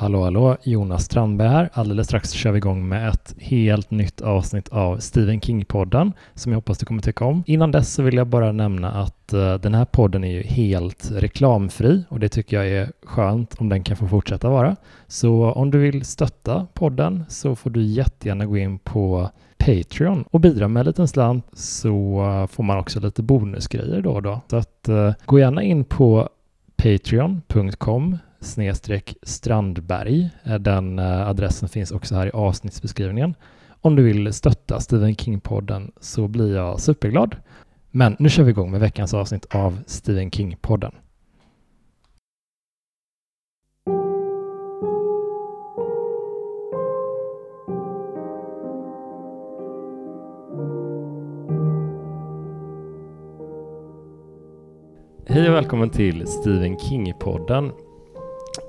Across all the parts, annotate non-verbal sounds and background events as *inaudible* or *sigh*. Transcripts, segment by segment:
Hallå hallå, Jonas Strandberg här. Alldeles strax kör vi igång med ett helt nytt avsnitt av Stephen King-podden som jag hoppas du kommer tycka om. Innan dess så vill jag bara nämna att uh, den här podden är ju helt reklamfri och det tycker jag är skönt om den kan få fortsätta vara. Så om du vill stötta podden så får du jättegärna gå in på Patreon och bidra med en liten slant så uh, får man också lite bonusgrejer då och då. Så att uh, gå gärna in på patreon.com snedstreck Strandberg. Den eh, adressen finns också här i avsnittsbeskrivningen. Om du vill stötta Stephen King-podden så blir jag superglad. Men nu kör vi igång med veckans avsnitt av Stephen King-podden. Hej och välkommen till Stephen King-podden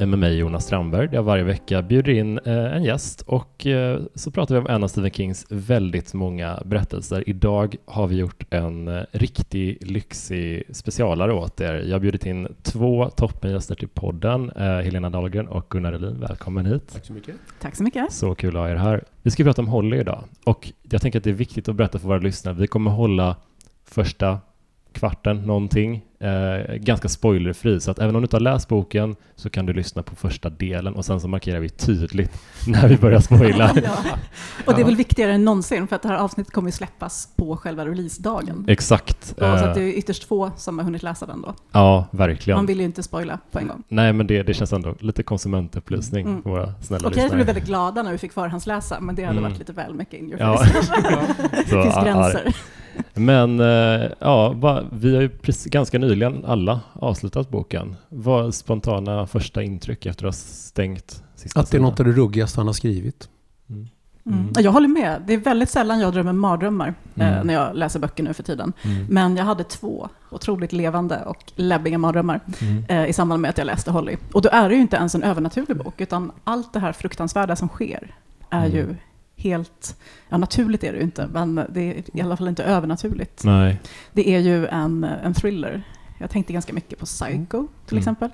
med mig Jonas Strandberg där jag varje vecka bjuder in eh, en gäst och eh, så pratar vi om en av Stephen Kings väldigt många berättelser. Idag har vi gjort en eh, riktig lyxig specialare åt er. Jag har bjudit in två toppengäster till podden, Helena Dahlgren och Gunnar Elin. Välkommen hit. Tack så mycket. Tack så mycket. Så kul att ha er här. Vi ska prata om Holly idag och jag tänker att det är viktigt att berätta för våra lyssnare. Vi kommer hålla första kvarten någonting. Eh, ganska spoilerfri, så att även om du inte har läst boken så kan du lyssna på första delen och sen så markerar vi tydligt *laughs* när vi börjar spoila. *laughs* ja. Och det är väl viktigare än någonsin för att det här avsnittet kommer släppas på själva releasedagen. Exakt. Ja, så att det är ytterst få som har hunnit läsa den då. Ja, verkligen. Man vill ju inte spoila på en gång. Nej, men det, det känns ändå lite konsumentupplysning mm. för våra snälla Okej, vi blev väldigt glada när vi fick förhandsläsa, men det hade mm. varit lite väl mycket in your face. Ja. *laughs* det finns gränser. *laughs* Men eh, ja, va, vi har ju precis, ganska nyligen alla avslutat boken. Vad är spontana första intryck efter att ha stängt sista Att det är något av det ruggigaste han har skrivit. Mm. Mm. mm. Jag håller med. Det är väldigt sällan jag drömmer mardrömmar eh, mm. eh, när jag läser böcker nu för tiden. Mm. Men jag hade två otroligt levande och läbbiga mardrömmar mm. eh, i samband med att jag läste Holly. Och då är det ju inte ens en övernaturlig bok, utan allt det här fruktansvärda som sker är mm. ju helt, ja naturligt är det ju inte, men det är i alla fall inte övernaturligt. Nej. Det är ju en, en thriller. Jag tänkte ganska mycket på Psycho till mm. exempel.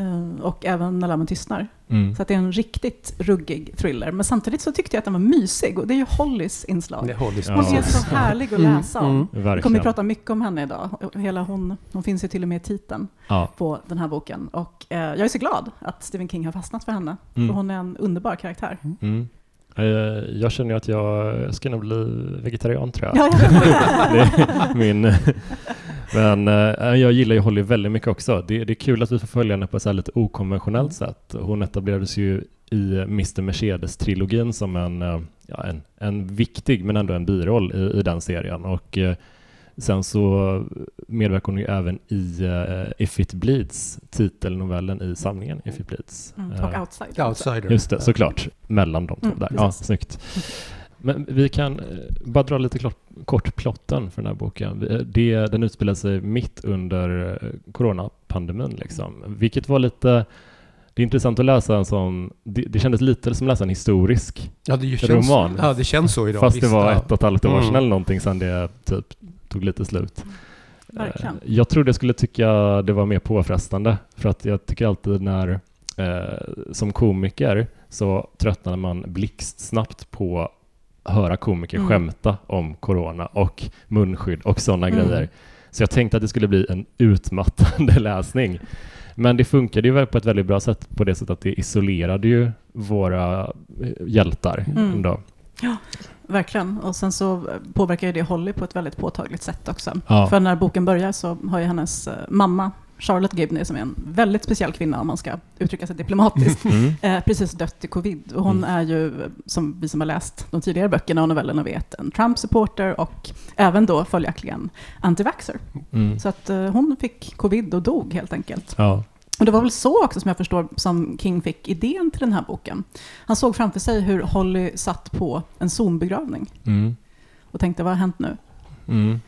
Uh, och även När lammen tystnar. Mm. Så att det är en riktigt ruggig thriller. Men samtidigt så tyckte jag att den var mysig. Och det är ju Hollys inslag. Det är Hollys hon är så härlig att mm. läsa om. Mm. Vi kommer att prata mycket om henne idag. Hela hon, hon finns ju till och med i titeln ja. på den här boken. Och uh, jag är så glad att Stephen King har fastnat för henne. Mm. För hon är en underbar karaktär. Mm. Eh, jag känner att jag ska nog bli vegetarian tror jag. *laughs* min... Men eh, jag gillar ju Holly väldigt mycket också. Det, det är kul att vi får följa henne på ett lite okonventionellt sätt. Hon etablerades ju i Mr. Mercedes-trilogin som en, eh, ja, en, en viktig men ändå en biroll i, i den serien. Och Sen så medverkar hon ju även i uh, If It Bleeds, titelnovellen i samlingen If It Bleeds. Mm. Och uh, Outsider. Outsider. Just det, såklart. Mellan de två mm, där. Ja, snyggt. Men vi kan bara dra lite klart, kort plotten för den här boken. Det, den utspelar sig mitt under coronapandemin, liksom. vilket var lite det är intressant att läsa en sån, det, det kändes lite som att läsa en historisk ja, det känns, roman. Ja, det känns så idag. Fast visst, det var ett och ett halvt år sedan mm. eller någonting sedan det typ tog lite slut. Verkligen. Eh, jag trodde jag skulle tycka det var mer påfrestande för att jag tycker alltid när eh, som komiker så tröttnar man blixtsnabbt på att höra komiker mm. skämta om corona och munskydd och sådana mm. grejer. Så jag tänkte att det skulle bli en utmattande *laughs* läsning. Men det funkade ju på ett väldigt bra sätt på det sättet att det isolerade ju våra eh, hjältar. Mm. Ändå. Ja, verkligen. Och sen så påverkar det Holly på ett väldigt påtagligt sätt också. Ja. För när boken börjar så har ju hennes eh, mamma Charlotte Gibney, som är en väldigt speciell kvinna om man ska uttrycka sig diplomatiskt, mm. eh, precis dött i covid. Och hon mm. är ju, som vi som har läst de tidigare böckerna och novellerna vet, en Trump-supporter och även då följaktligen antivaxer. Mm. Så att eh, hon fick covid och dog helt enkelt. Ja. Och det var väl så också som jag förstår som King fick idén till den här boken. Han såg framför sig hur Holly satt på en Zoom-begravning mm. och tänkte, vad har hänt nu? Mm.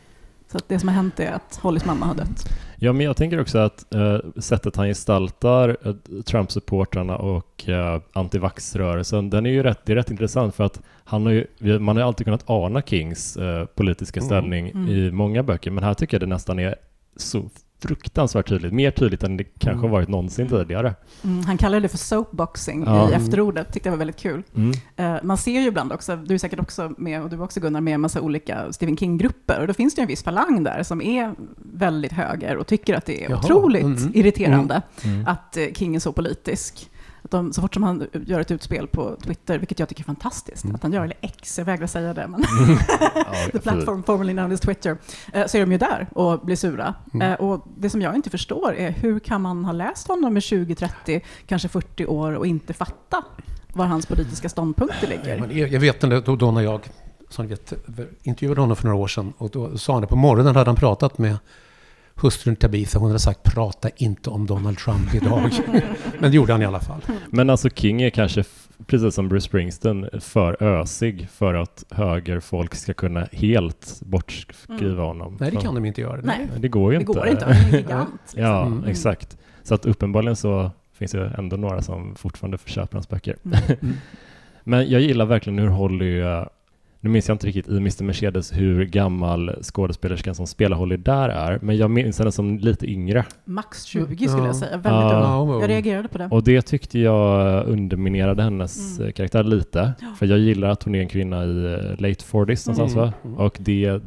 Så att det som har hänt är att Hollys mamma har dött. Ja, men jag tänker också att uh, sättet han gestaltar uh, Trump-supportrarna och uh, antivax-rörelsen, den är ju rätt, det är rätt intressant för att han har ju, man har ju alltid kunnat ana Kings uh, politiska mm. ställning mm. Mm. i många böcker, men här tycker jag det nästan är så fruktansvärt tydligt. Mer tydligt än det kanske mm. har varit någonsin tidigare. Mm, han kallade det för soapboxing ja. i efterordet. Tyckte jag var väldigt kul. Mm. Uh, man ser ju ibland också, du är säkert också med, och du också Gunnar, med en massa olika Stephen King-grupper. Och då finns det en viss falang där som är väldigt höger och tycker att det är Jaha. otroligt mm. irriterande mm. att uh, King är så politisk. Att de, så fort som han gör ett utspel på Twitter, vilket jag tycker är fantastiskt, mm. att han gör, eller X, jag vägrar säga det, men the platform formerly known as Twitter, eh, så är de ju där och blir sura. Mm. Eh, och det som jag inte förstår är hur kan man ha läst honom i 20, 30, kanske 40 år och inte fatta var hans politiska ståndpunkter ligger? Jag vet då, då när jag som vet, intervjuade honom för några år sedan och då sa han det på morgonen hade han pratat med hustrun Tabitha, hon hade sagt prata inte om Donald Trump idag. *laughs* Men det gjorde han i alla fall. Men alltså King är kanske, precis som Bruce Springsteen, för ösig för att högerfolk ska kunna helt bortskriva mm. honom. Nej, det kan de inte göra. Nej. Det går ju det inte. Går inte, han är gigant. *laughs* Liksom. Ja, mm. exakt. Så att uppenbarligen så finns det ändå några som fortfarande köper hans böcker. Mm. mm. *laughs* Men jag gillar verkligen hur Holly nu minns jag inte riktigt i Mr Mercedes hur gammal skådespelerskan som spelar Holly där är, men jag minns henne som lite yngre. Max 20 skulle jag säga, väldigt ja. ung. Jag reagerade på det. Och det tyckte jag underminerade hennes mm. karaktär lite, för jag gillar att hon är en kvinna i eh, late 40s någonstans mm. va? Och det,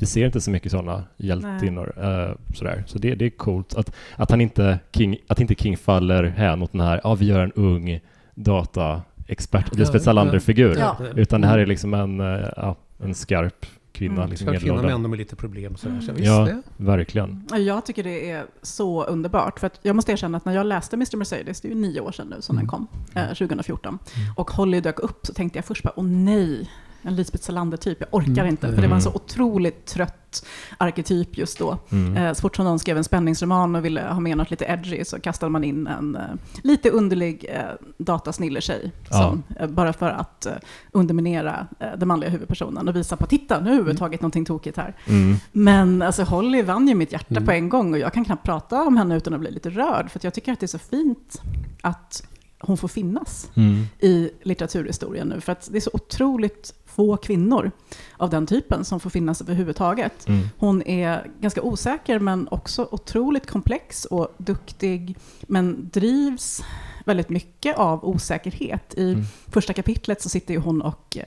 vi ser inte så mycket sådana hjältinnor. Uh, sådär. Så det, det är coolt att, att, han inte King, att inte King faller hän åt den här, ja vi gör en ung data expert, Lisbeth Salander-figur. Ja. Utan det här är liksom en, eh, ja, en skarp kvinna. Mm. Liksom skarp kvinna med ändå med lite problem. Så, mm. så ja, det. verkligen. Jag tycker det är så underbart. För att jag måste erkänna att när jag läste Mr Mercedes, det är ju nio år sedan nu som mm. den kom, eh, 2014, mm. och Holly dök upp så tänkte jag först bara, åh nej, en Lisbeth Salander-typ. Jag orkar mm. inte, för det var en så otroligt trött arketyp just då. Mm. Eh, så fort som någon skrev en spänningsroman och ville ha med något lite edgy så kastade man in en uh, lite underlig uh, datasnillertjej. Ja. uh, bara för att underminera den manliga huvudpersonen och visa på, titta nu har vi tagit någonting tokigt här. Mm. Men alltså Holly vann ju mitt hjärta mm. på en gång och jag kan knappt prata om henne utan att bli lite rörd. För jag tycker att det är så fint att hon får finnas mm. i litteraturhistorien nu. För att det är så otroligt få kvinnor av den typen som får finnas överhuvudtaget. Mm. Hon är ganska osäker men också otroligt komplex och duktig, men drivs väldigt mycket av osäkerhet. I mm. första kapitlet så sitter ju hon och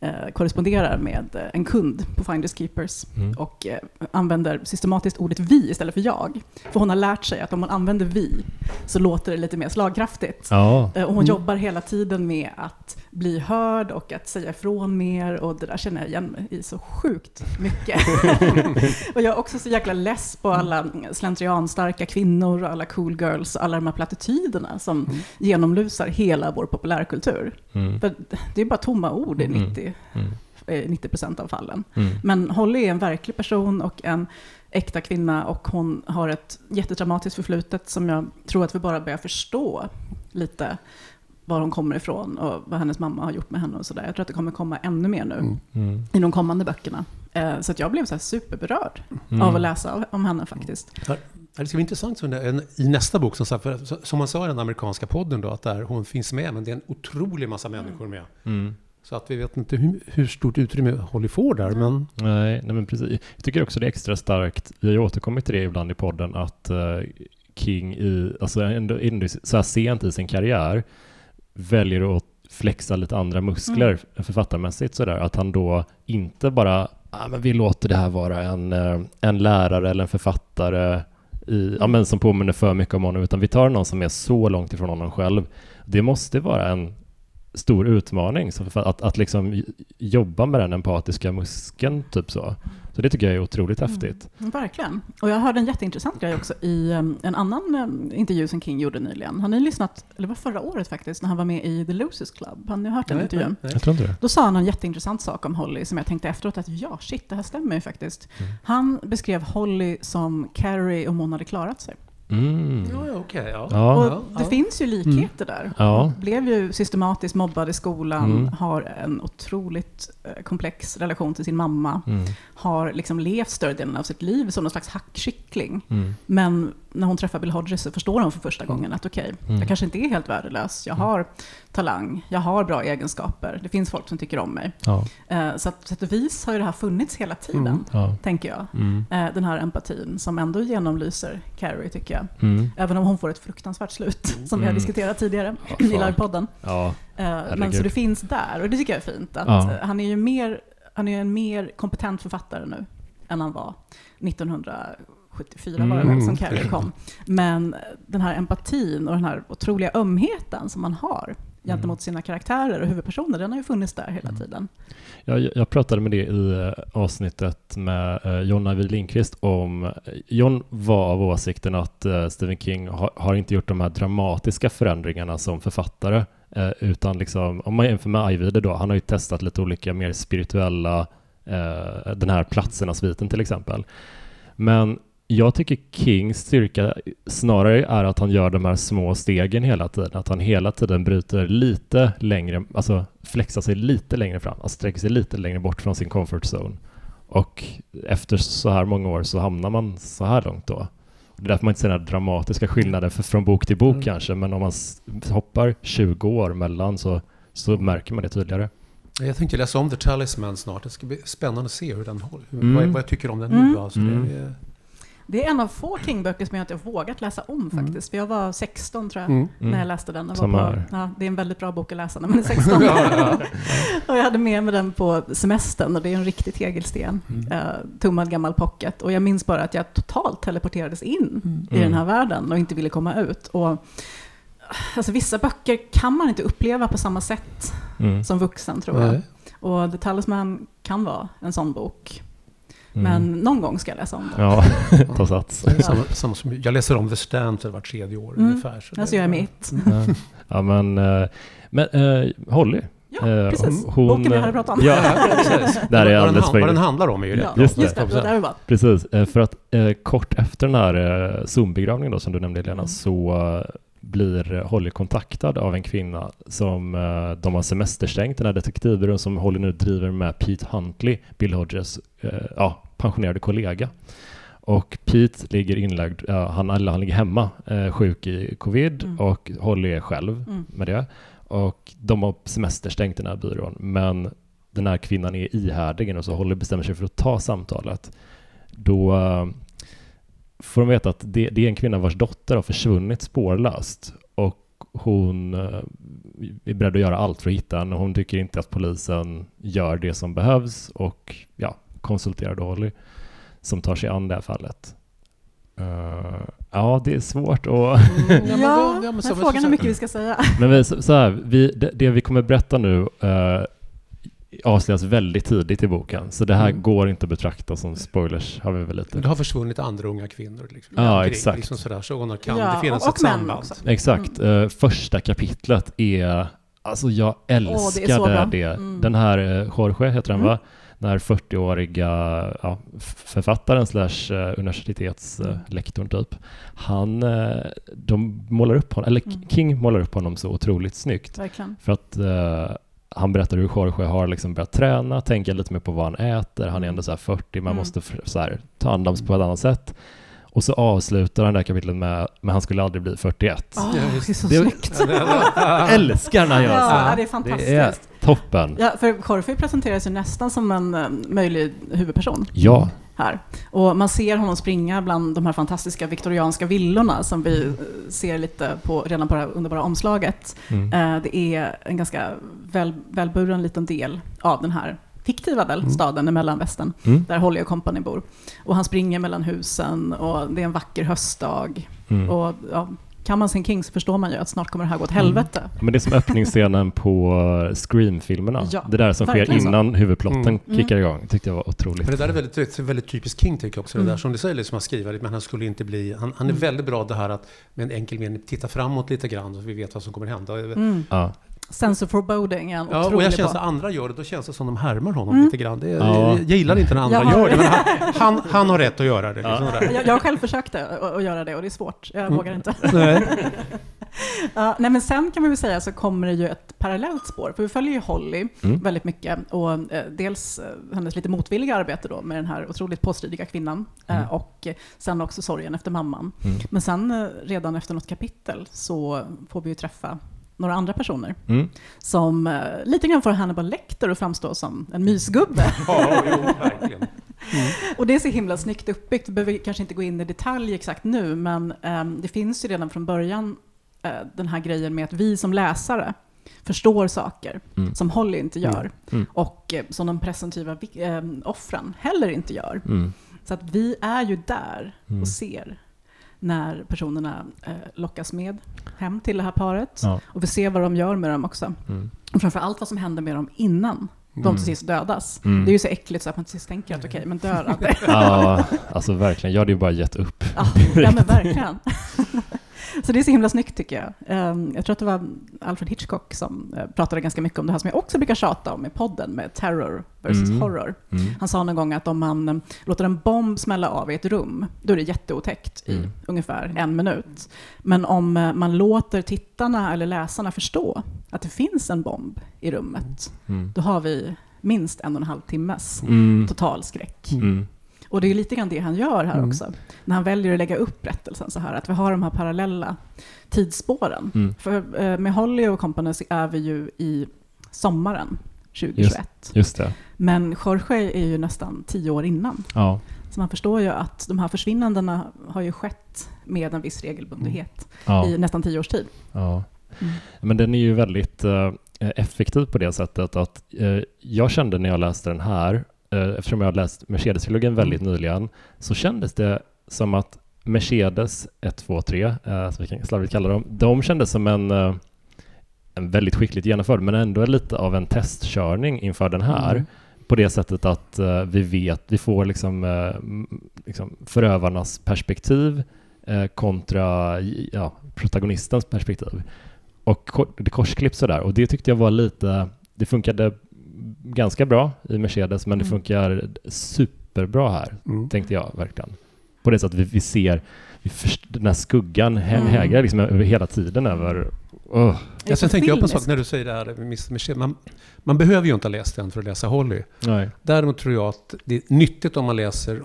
eh, korresponderar med eh, en kund på Finders Keepers mm. och eh, använder systematiskt ordet vi istället för jag. För hon har lärt sig att om man använder vi så låter det lite mer slagkraftigt. Ja. Eh, och hon mm. jobbar hela tiden med att bli hörd och att säga ifrån mer och det där känner jag igen mig i så sjukt mycket. *laughs* och jag är också så jäkla less på alla slentrianstarka kvinnor och alla cool girls och alla de här plattityderna som mm. genomlusar hela vår populärkultur. Mm. För det är bara tomma ord i 90, mm. 90 mm. av fallen. Mm. Men Holly är en verklig person och en äkta kvinna och hon har ett jättedramatiskt förflutet som jag tror att vi bara börjar förstå lite var hon kommer ifrån och vad hennes mamma har gjort med henne och sådär. Jag tror att det kommer komma ännu mer nu mm. mm. i de kommande böckerna. Eh, så att jag blev så här superberörd mm. av att läsa om henne faktiskt. Det ska bli intressant i nästa bok, som, för, som man sa i den amerikanska podden, då, att där hon finns med, men det är en otrolig massa människor med. Mm. Så att vi vet inte hur, hur stort utrymme Holly får där. Men... Nej, nej, men precis. Jag tycker också det är extra starkt, vi har ju återkommit till det ibland i podden, att uh, King i, alltså ändå, ändå så här sent i sin karriär väljer att flexa lite andra muskler mm. författarmässigt sådär. Att han då inte bara, ah, men vi låter det här vara en, eh, en lärare eller en författare i, ja, men som påminner för mycket om honom, utan vi tar någon som är så långt ifrån honom själv. Det måste vara en stor utmaning, så att, att liksom jobba med den empatiska muskeln, typ så. Så det tycker jag är otroligt mm. häftigt. Mm, verkligen. Och jag hörde en jätteintressant grej också i um, en annan um, intervju som King gjorde nyligen. Har ni lyssnat, eller det var förra året faktiskt, när han var med i The Losers Club? Har ni hört den intervjun? Jag tror inte det. Då sa han en jätteintressant sak om Holly som jag tänkte efteråt att ja, shit, det här stämmer ju faktiskt. Mm. Han beskrev Holly som Carrie om hon hade klarat sig. Mm. Ja, okay, ja. ja. Och det ja. finns ju likheter mm. där. Ja. Blev ju systematiskt mobbad i skolan, mm. har en otroligt eh, komplex relation till sin mamma, mm. har liksom levt större delen av sitt liv som någon slags hackkyckling. Mm. Men när hon träffar Bill Hodges så förstår hon för första mm. gången att okej, okay, mm. jag kanske inte är helt värdelös. Jag har talang, jag har bra egenskaper. Det finns folk som tycker om mig. Ja. Eh, så att, sätt och vis har ju det här funnits hela tiden, mm. ja. tänker jag. Mm. Eh, den här empatin som ändå genomlyser Carrie, tycker jag. Mm. Även om hon får ett fruktansvärt slut, mm. som vi har diskuterat tidigare i livepodden. Ja. Men så det finns där, och det tycker jag är fint. Att Han är ju mer, han är en mer kompetent författare nu än han var 1974 var det väl som Carrie kom. *laughs* Men den här empatin och den här otroliga ömheten som man har gentemot sina karaktärer och huvudpersoner, den har ju funnits där hela mm. tiden. Jag, jag pratade med det i eh, avsnittet med eh, John Ajvide Lindqvist om, John var av åsikten att eh, Stephen King har, har, inte gjort de här dramatiska förändringarna som författare, utan liksom, om man jämför med Ajvide då, han har ju testat lite olika mer spirituella, den här platserna-sviten till exempel. Men jag tycker Kings styrka snarare är att han gör de här små stegen hela tiden. Att han hela tiden bryter lite längre, alltså flexar sig lite längre fram, alltså sträcker sig lite längre bort från sin comfort zone. Och efter så här många år så hamnar man så här långt då. Det är därför man inte ser den här dramatiska skillnaden för, från bok till bok mm. kanske, men om man hoppar 20 år mellan så, så märker man det tydligare. Jag tänkte läsa om The Talisman snart. Det ska bli spännande att se hur den håller. Mm. Vad, vad jag tycker om den nu. Mm. Alltså, mm. det, det är en av få King-böcker som jag inte vågat läsa om mm. faktiskt. För jag var 16 tror jag, mm. när jag mm. läste den. Jag var på, ja, det är en väldigt bra bok att läsa när man är *laughs* 16. och jag hade med mig den på semestern och det är en riktig tegelsten. Mm. Uh, tummad gammal pocket. Och jag minns bara att jag totalt teleporterades in mm. i den här världen och inte ville komma ut. Och, alltså, vissa böcker kan man inte uppleva på samma sätt mm. som vuxen tror jag. Och The Talisman kan vara en sån bok. Mm. Men någon gång ska jag läsa om *laughs* det. Ja, ta sats. Samma, samma som, jag läser om The Stand var tredje år mm. ungefär. Så alltså jag är mitt. Ja. ja, men, eh, men uh, Holly. Ja, precis. Hon, Boken vi hade pratat om. Ja, precis. *laughs* Där är vad, den, vad den handlar om är ju ja, Just det. Just det, det där Precis, för att uh, kort efter den här uh, Zoom-begravningen då som du nämnde Helena, mm. så blir Holly kontaktad av en kvinna som uh, de har semesterstängt, den här detektivbyrån som Holly nu driver med Pete Huntley, Bill Hodges uh, ja, pensionerade kollega. Och Pete ligger inlagd, uh, han, eller han ligger hemma uh, sjuk i covid mm. och Holly är själv mm. med det. Och de har semesterstängt den här byrån, men den här kvinnan är ihärdig och så Holly bestämmer sig för att ta samtalet. Då får de veta att det, det, är en kvinna vars dotter har försvunnit spårlöst och hon eh, är beredd att göra allt för att hitta henne. Hon tycker inte att polisen gör det som behövs och ja, konsulterar Dolly som tar sig an det här fallet. Uh, ja, det är svårt att... Mm, ja, *laughs* ja, men frågan är mycket vi ska säga. Men vi, så, så här, vi, det, det, vi kommer berätta nu uh, avslöjas väldigt tidigt i boken. Så det här mm. går inte att betrakta som spoilers. Har vi väl lite. Det har försvunnit andra unga kvinnor. Liksom, ja, exakt. Liksom sådär, så kan ja, det finnas och, och ett samband. Också. Exakt. Mm. Uh, första kapitlet är... Alltså jag älskade oh, det. det. Mm. Den här, uh, Jorge heter den va? Mm. Den här 40-åriga ja, författaren slash uh, universitetslektorn typ. Han, de målar upp honom, eller mm. King målar upp honom så otroligt snyggt. Verkligen. För att han berättar hur Jorge har liksom börjat träna, tänka lite mer på vad han äter. Han är mm. ändå så 40, man mm. måste så här, ta hand om sig på ett annat sätt. Och så avslutar han det här kapitlet med men han skulle aldrig bli 41. Oh, det är så det, snyggt! *laughs* Jag älskar när han gör så. Ja, det är fantastiskt. Det är toppen. Ja, för Jorge presenteras ju nästan som en uh, möjlig huvudperson. Ja här. Och man ser honom springa bland de här fantastiska viktorianska villorna som vi eh, ser lite på, redan på det här underbara omslaget. Mm. Eh, det är en ganska väl, välburen liten del av den här fiktiva väl, mm. staden i mellanvästern, mm. där Holly och Company bor. Och han springer mellan husen och det är en vacker höstdag. Mm. Och ja, kan man sin King så förstår man ju att snart kommer det här gå åt mm. helvete. Mm. Men det är som öppningsscenen på uh, Scream-filmerna. Ja, det där som sker innan så. huvudplotten mm. mm. kickar igång. tyckte jag var otroligt. Men det där är väldigt, väldigt typiskt King tycker jag också. Det där som du säger, liksom att skriva, men han skulle inte bli... Han, han är väldigt bra det här att med en enkel mening titta framåt lite grann så vi vet vad som kommer hända. Ja sense of foreboding är Ja, och jag känner att andra gör det, då känns det som de härmar honom mm. lite grann. Det, ja. Jag gillar inte när andra ja. gör det, men han, han, han, har rätt att göra det. Liksom ja. jag, jag har själv försökt att göra det och det är svårt. Jag mm. vågar inte. *laughs* ja, nej, men sen kan man väl säga så kommer det ju ett parallellt spår, för vi följer ju Holly mm. väldigt mycket. Och eh, dels eh, hennes lite motvilliga arbete då med den här otroligt påstridiga kvinnan eh, mm. och sen också sorgen efter mamman. Mm. Men sen redan efter något kapitel så får vi ju träffa några andra personer mm. som eh, lite grann får Hannibal Lecter att framstå som en mysgubbe. *laughs* ja, jo, verkligen. Mm. Och det är så himla snyggt uppbyggt. Vi behöver kanske inte gå in i detalj exakt nu, men um, det finns ju redan från början uh, den här grejen med att vi som läsare förstår saker mm. som Holly inte gör mm. mm. och uh, som de presumtiva uh, offren heller inte gör. Mm. Så att vi är ju där mm. och ser när personerna eh, lockas med hem till det här paret. Ja. Och vi ser vad de gör med dem också. Mm. Och framför allt vad som händer med dem innan de till mm. sist dödas. Mm. Det är ju så äckligt så att man till sist tänker att okej, okay, men dör aldrig. ja, alltså verkligen. Jag hade ju bara gett upp. Ja, ja men verkligen. *laughs* Så det är så himla snyggt tycker jag. Ehm, jag tror att det var Alfred Hitchcock som eh, pratade ganska mycket om det här som jag också brukar tjata om i podden med terror versus mm. horror. Mm. Han sa någon gång att om man eh, låter en bomb smälla av i ett rum, då är det jätteotäckt i mm. ungefär en minut. Men om eh, man låter tittarna eller läsarna förstå att det finns en bomb i rummet, mm. då har vi minst en och en halv timmes mm. total skräck. Och det är lite grann det han gör här mm. också. När han väljer att lägga upp berättelsen så här, att vi har de här parallella tidsspåren. Mm. För eh, med Holly och Company så är vi ju i sommaren 2021. Just, just det. Men Jorge är ju nästan tio år innan. Ja. Så man förstår ju att de här försvinnandena har ju skett med en viss regelbundenhet mm. ja. i nästan tio års tid. Ja. Mm. Men den är ju väldigt uh, effektiv på det sättet att uh, jag kände när jag läste den här Eh, eftersom jag har läst Mercedes-trilogin väldigt mm. nyligen, så kändes det som att Mercedes 1, 2, 3, som vi kan slarvigt kalla dem, de kändes som en, eh, en väldigt skickligt genomförd, men ändå lite av en testkörning inför den här. Mm. På det sättet att uh, vi vet, vi får liksom, liksom förövarnas perspektiv kontra ja, protagonistens perspektiv. Och det korsklipps sådär, och det tyckte jag var lite, det funkade ganska bra i Mercedes, men det mm. funkar superbra här, mm. tänkte jag verkligen. På det sättet vi, vi ser vi först, den här skuggan mm. hägrar liksom över hela tiden över... Oh. Ja, sen tänker jag på en sak när du säger det här med Mercedes. Man, man behöver ju inte ha läst den för att läsa Holly. Nej. Däremot tror jag att det är nyttigt om man läser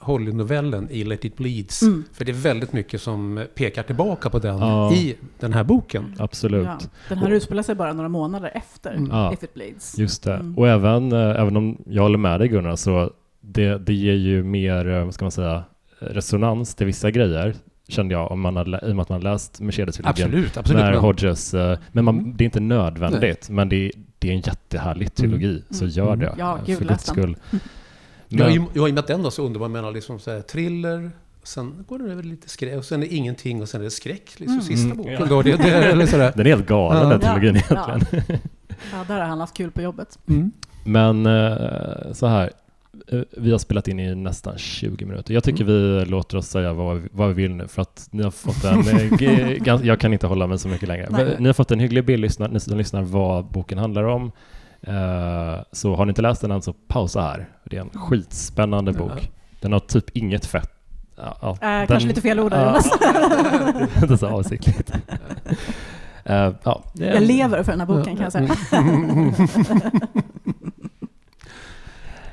Holly-novellen i Let It Bleeds. Mm. För det är väldigt mycket som pekar tillbaka på den ja. i den här boken. Absolut. Ja. Den här utspelar sig bara några månader efter mm. If It Bleeds. Just det. Mm. Och även, äh, även om jag håller med dig Gunnar, så det, det ger ju mer, eh, vad ska man säga, resonans till vissa grejer kände jag, om man hade, i och med att man läst Mercedes-trilogin. Absolut, absolut. När Hodges, uh, men man, mm. det är inte nödvändigt, Nej. men det, det är en jättehärlig trilogi, mm. så gör mm. det. Ja, gud, för guds skull. *laughs* Men, jag, jag har ju med den då så underbar, menar liksom så här, thriller, sen går det över lite skräck, och sen är det ingenting och sen är det skräck, liksom mm. sista boken. Ja. Då, det, det, eller sådär. *laughs* Den är helt galen, ja. den trilogin ja. egentligen. Ja. ja, där har han haft kul på jobbet. Mm. Men uh, så här, Eh, vi har spelat in i nästan 20 minuter. Jag tycker mm. vi låter oss säga vad, vad vi vill nu för att ni har fått en... Eh, *laughs* jag kan inte hålla mig så mycket längre. Nej. Ni har fått en hygglig bild, lyssnar, ni som lyssnar, vad boken handlar om. Uh, så har ni inte läst den än så pausa här. Det är en skitspännande bok. Den har typ inget fett. Ja, uh, den, kanske lite fel ord där. Uh, *laughs* inte så avsiktligt. Uh, *laughs* ja, jag lever för den här boken kan jag säga.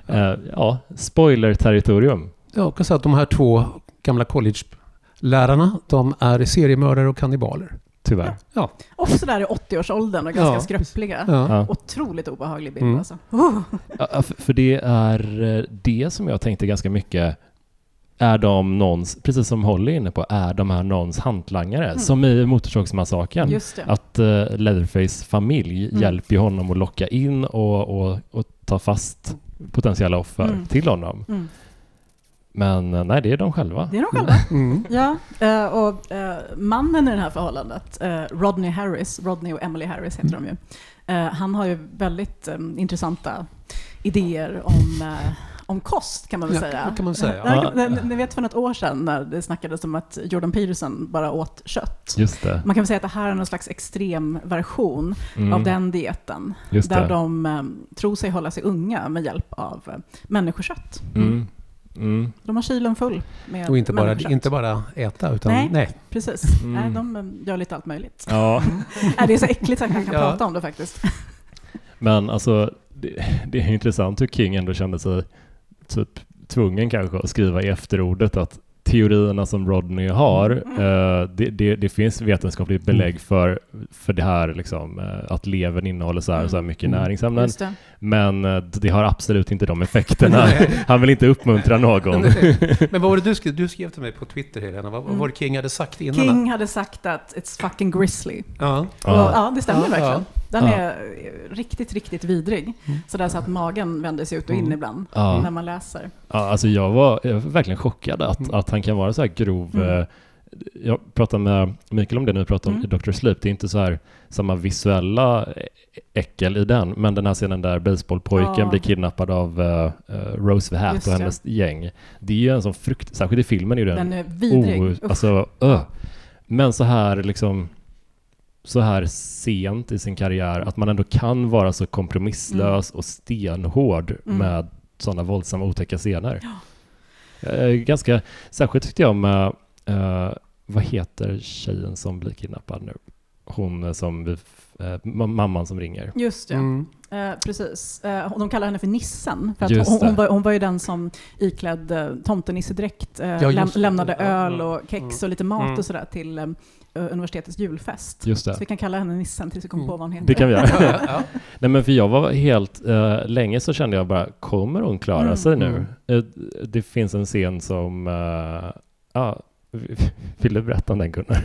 Uh, ja, spoiler-territorium. Jag kan säga att de här två gamla college-lärarna, de är seriemördare och kannibaler. Tyvärr. Ja. Också där i 80-årsåldern och ganska ja. skröpliga. Ja. Otroligt obehaglig bild mm. alltså. Oh. *laughs* Ja, för det är eh, det som jag tänkte ganska mycket är de någons, precis som Holly är inne på, är de här någons hantlangare? Mm. Som i Motorsågsmassakern. Att uh, Leatherface familj mm. hjälper honom att locka in och, och, och ta fast potentiella offer mm. till honom. Mm. Men eh, nej, det är de själva. Det är de själva. Mm. Ja, eh, och mannen i det här förhållandet, Rodney Harris, Rodney och Emily Harris heter de ju. Han har ju väldigt intressanta idéer om om kost kan man väl ja, säga. kan man säga. Ja. Ni vet för något år sedan när det snackades om att Jordan Peterson bara åt kött. Just det. Man kan väl säga att det här är någon slags extrem version mm. av den dieten. Just där det. de um, tror sig hålla sig unga med hjälp av uh, människokött. Mm. Mm. De har kylen full med Och inte bara, inte bara äta, utan nej. nej. Precis. Mm. Nej, de eh, gör lite allt möjligt. Ja. *laughs* nej, det är så äckligt att man kan ja. prata om det faktiskt. Men alltså, det, det är intressant hur King ändå kände sig typ tvungen kanske att skriva i efterordet att teorierna som Rodney har, mm. uh, det, det, det, finns vetenskapligt belägg mm. för, för det här liksom, uh, att levern innehåller så här, mm. så här mycket mm. näringsämnen. Men uh, det har absolut inte de effekterna. *laughs* Han vill inte uppmuntra någon. Men vad var det du skrev? Du skrev till mig på Twitter, Helena. Vad, vad var det King hade sagt innan? King hade sagt att it's fucking grizzly. Ja, Och, ja det stämmer verkligen. Den ja. är riktigt, riktigt vidrig. Mm. Så det är så att magen vänder sig ut och in mm. ibland ja. när man läser. Ja, alltså jag var, jag var verkligen chockad att, mm. att han kan vara så här grov. Mm. Eh, jag pratade med Mikael om det när vi pratade om mm. Dr. Sleep. Det är inte så här samma visuella äckel i den, men den här scenen där baseballpojken ja. blir kidnappad av uh, Rose the Hat och hennes ja. gäng. Det är ju en sån frukt, särskilt i filmen är den, den är vidrig. Oh, alltså, uh. Men så här liksom så här sent i sin karriär, att man ändå kan vara så kompromisslös mm. och stenhård mm. med sådana våldsamma otäcka scener. Ja. Ganska, särskilt tyckte jag med, uh, vad heter tjejen som blir kidnappad nu? Hon som, uh, mamman som ringer. Just det. Mm. Eh, precis. Eh, de kallar henne för Nissen. För att hon, hon, var, hon var ju den som iklädd eh, tomtenissedräkt eh, ja, läm, lämnade öl och kex mm. och lite mat mm. och sådär till um, universitetets julfest. Just det. Så vi kan kalla henne Nissen tills vi kommer mm. på vad hon heter. Det kan vi göra. *laughs* ja. Nej men för jag var helt, uh, länge så kände jag bara, kommer hon klara mm. sig nu? Uh, det finns en scen som, uh, ja, *laughs* vill du berätta om den Gunnar?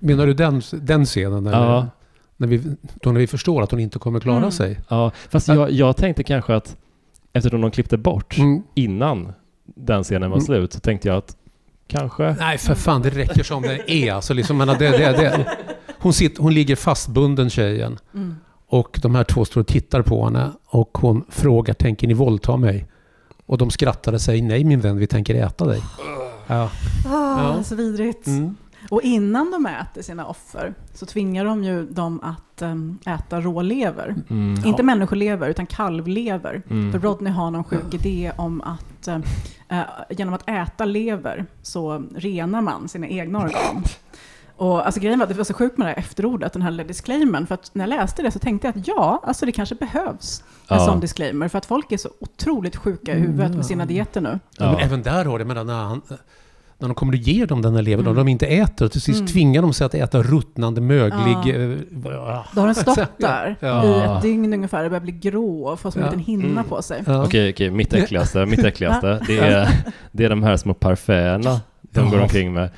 Menar du den, den scenen? Eller? Ja. När vi, då när vi förstår att hon inte kommer klara mm. sig. Ja, fast jag, jag tänkte kanske att eftersom de klippte bort mm. innan den scenen var mm. slut så tänkte jag att kanske... Nej, för fan, det räcker som den är. Alltså, liksom, det, det, det. Hon, sitter, hon ligger fastbunden, tjejen. Mm. Och de här två står och tittar på henne och hon frågar, tänker ni våldta mig? Och de skrattade och säger, nej min vän, vi tänker äta dig. Ja. Oh, ja. Så vidrigt. Mm. Och innan de äter sina offer så tvingar de ju dem att um, äta rålever. Mm, Inte ja. människolever, utan kalvlever. Mm. För Rodney har någon sjuk idé om att uh, genom att äta lever så renar man sina egna organ. Och alltså grejen var att det var så sjukt med det här efterordet, den här disclaimern. För att när jag läste det så tänkte jag att ja, alltså det kanske behövs en ja. sån disclaimer. För att folk är så otroligt sjuka i huvudet med sina dieter nu. Ja. Men även där har det, menar, när han, när de kommer att ge dem den här levern, mm. och de inte äter, till sist mm. tvingar de sig att äta ruttnande, möglig... Ja. Äh, Då har den stått *laughs* där ja. i ett dygn ungefär och börjar bli grå och får som en liten hinna mm. på sig. Okej, okej, okay, mitt äckligaste, mitt *laughs* äckligaste, det är, det är de här små parfäerna de går omkring med.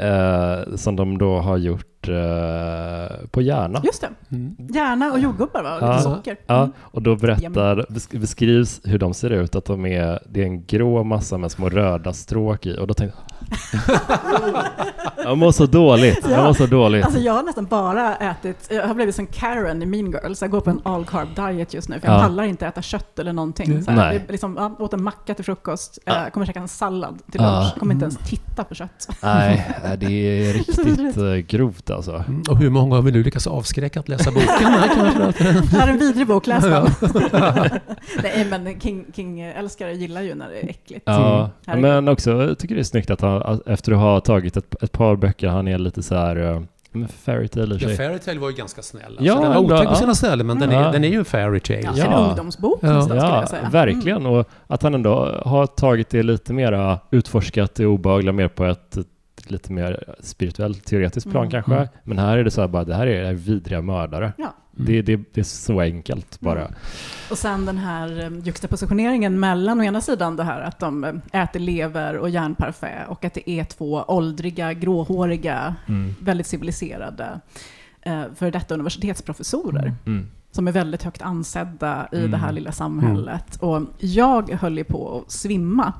Uh, som de då har gjort uh, på Järna. Just det. Mm. Järna och jordgubbar va? Och lite socker. Mm. Ja, och då berättar, beskrivs hur de ser ut, att de är, det är en grå massa med små röda stråk i. Och då tänkte jag, *laughs* jag mår så dåligt. Jag mår så dåligt. Alltså jag har nästan bara ätit, jag har blivit som Karen i Mean Girls. Jag går på en all carb diet just nu för jag ja. pallar inte äta kött eller någonting. Så här, liksom, jag åt en macka till frukost, ja. jag kommer käka en sallad till lunch, ja. kommer inte ens titta på kött. Nej, det är *laughs* riktigt eh, grovt alltså. Mm, och hur många har vi nu lyckats avskräcka att läsa boken? *laughs* det här är en vidrig bok, läs den. *laughs* Nej men King-älskare King gillar ju när det är äckligt. Ja, mm. men också tycker det är snyggt att han efter att ha tagit ett, ett par böcker, han är lite så här uh, Fairytale Ja, Fairytale var ju ganska snäll. Alltså, ja, den var otäck på sina ställen, men den, är, den är ju en fairytale. Ja, en ungdomsbok ja. nästan, ja, skulle jag säga. Verkligen, mm. och att han ändå har tagit det lite mer utforskat det obehagliga mer på ett lite mer spirituellt, teoretiskt plan mm. kanske. Mm. Men här är det så här bara, det här är vidriga mördare. Ja. Det, mm. det, det, är så enkelt bara. Mm. Och sen den här um, juxtapositioneringen mellan å ena sidan det här att de um, äter lever och järnparfait och att det är två åldriga, gråhåriga, mm. väldigt civiliserade uh, för detta universitetsprofessorer. Mm. Mm. Som är väldigt högt ansedda i det här mm. lilla samhället. Och jag höll ju på att svimma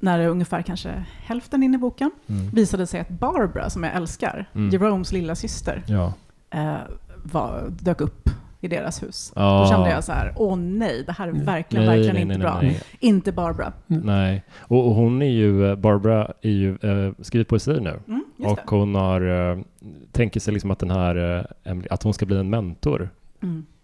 när det ungefär kanske hälften in i boken visade sig att Barbara, som jag älskar, Jeromes lilla syster, ja. uh, var, dök upp i deras hus. Oh. Då kände jag så här, åh nej, det här är verkligen, nej, verkligen nej, inte nej, bra. Inte Barbara. Mm. Nej, och, och, hon är ju, eh, Barbara är ju, äh, skriver poesi nu. Mm, och hon har, äh, tänker sig liksom att den här, äh, att hon ska bli en mentor.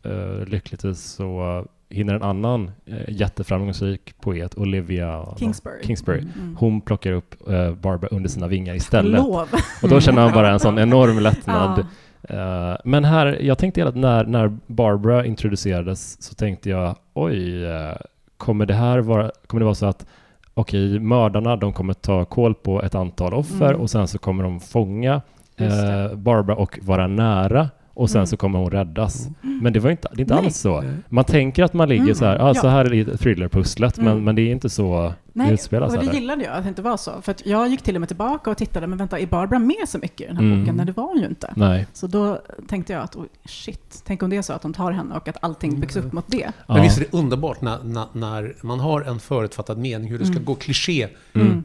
Mm. Äh, lyckligtvis så hinner en annan eh, jätteframgångsrik poet, Olivia Kingsbury, Kingsbury mm. hon plockar upp eh, Barbara under sina vingar istället. Lov. Och då känner man bara en sån *laughs* enorm lättnad. Ja. Uh, men här, jag tänkte att när, när Barbara introducerades så tänkte jag, oj, uh, kommer det här vara, kommer det vara så att okej, mördarna, de kommer ta koll på ett antal offer mm. och sen så kommer de fånga uh, Barbara och vara nära och sen mm. så kommer hon räddas. Mm. Men det var inte, det är inte alls så. Man tänker att man ligger mm. så här, ah, så här är thrillerpusslet, men, mm. men det är inte så Nej, det utspelas. och det gillade jag, att det inte var så. För jag gick till och med tillbaka och tittade, men vänta, är Barbara med så mycket i den här mm. boken? Nej, det var hon ju inte. Nej. Så då tänkte jag att, oh, shit, tänk om det är så att de tar henne och att allting byggs upp mot det. Ja. Men visst är det underbart när, när, när, man har en förutfattad mening, hur det ska mm. gå kliché. Mm.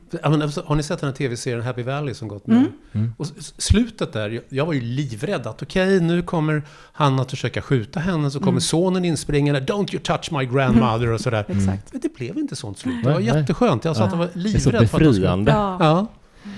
har ni sett den här tv-serien Happy Valley som gått nu? Mm. Och slutet där, jag var ju livrädd att okej, okay, nu kommer han att försöka skjuta henne, så kommer mm. sonen inspringande, don't you touch my grandmother och sådär. Exakt. Men det blev inte sånt slut. Det var jätteskönt. Jag satt och var livrädd för att befriande. Ja. ja.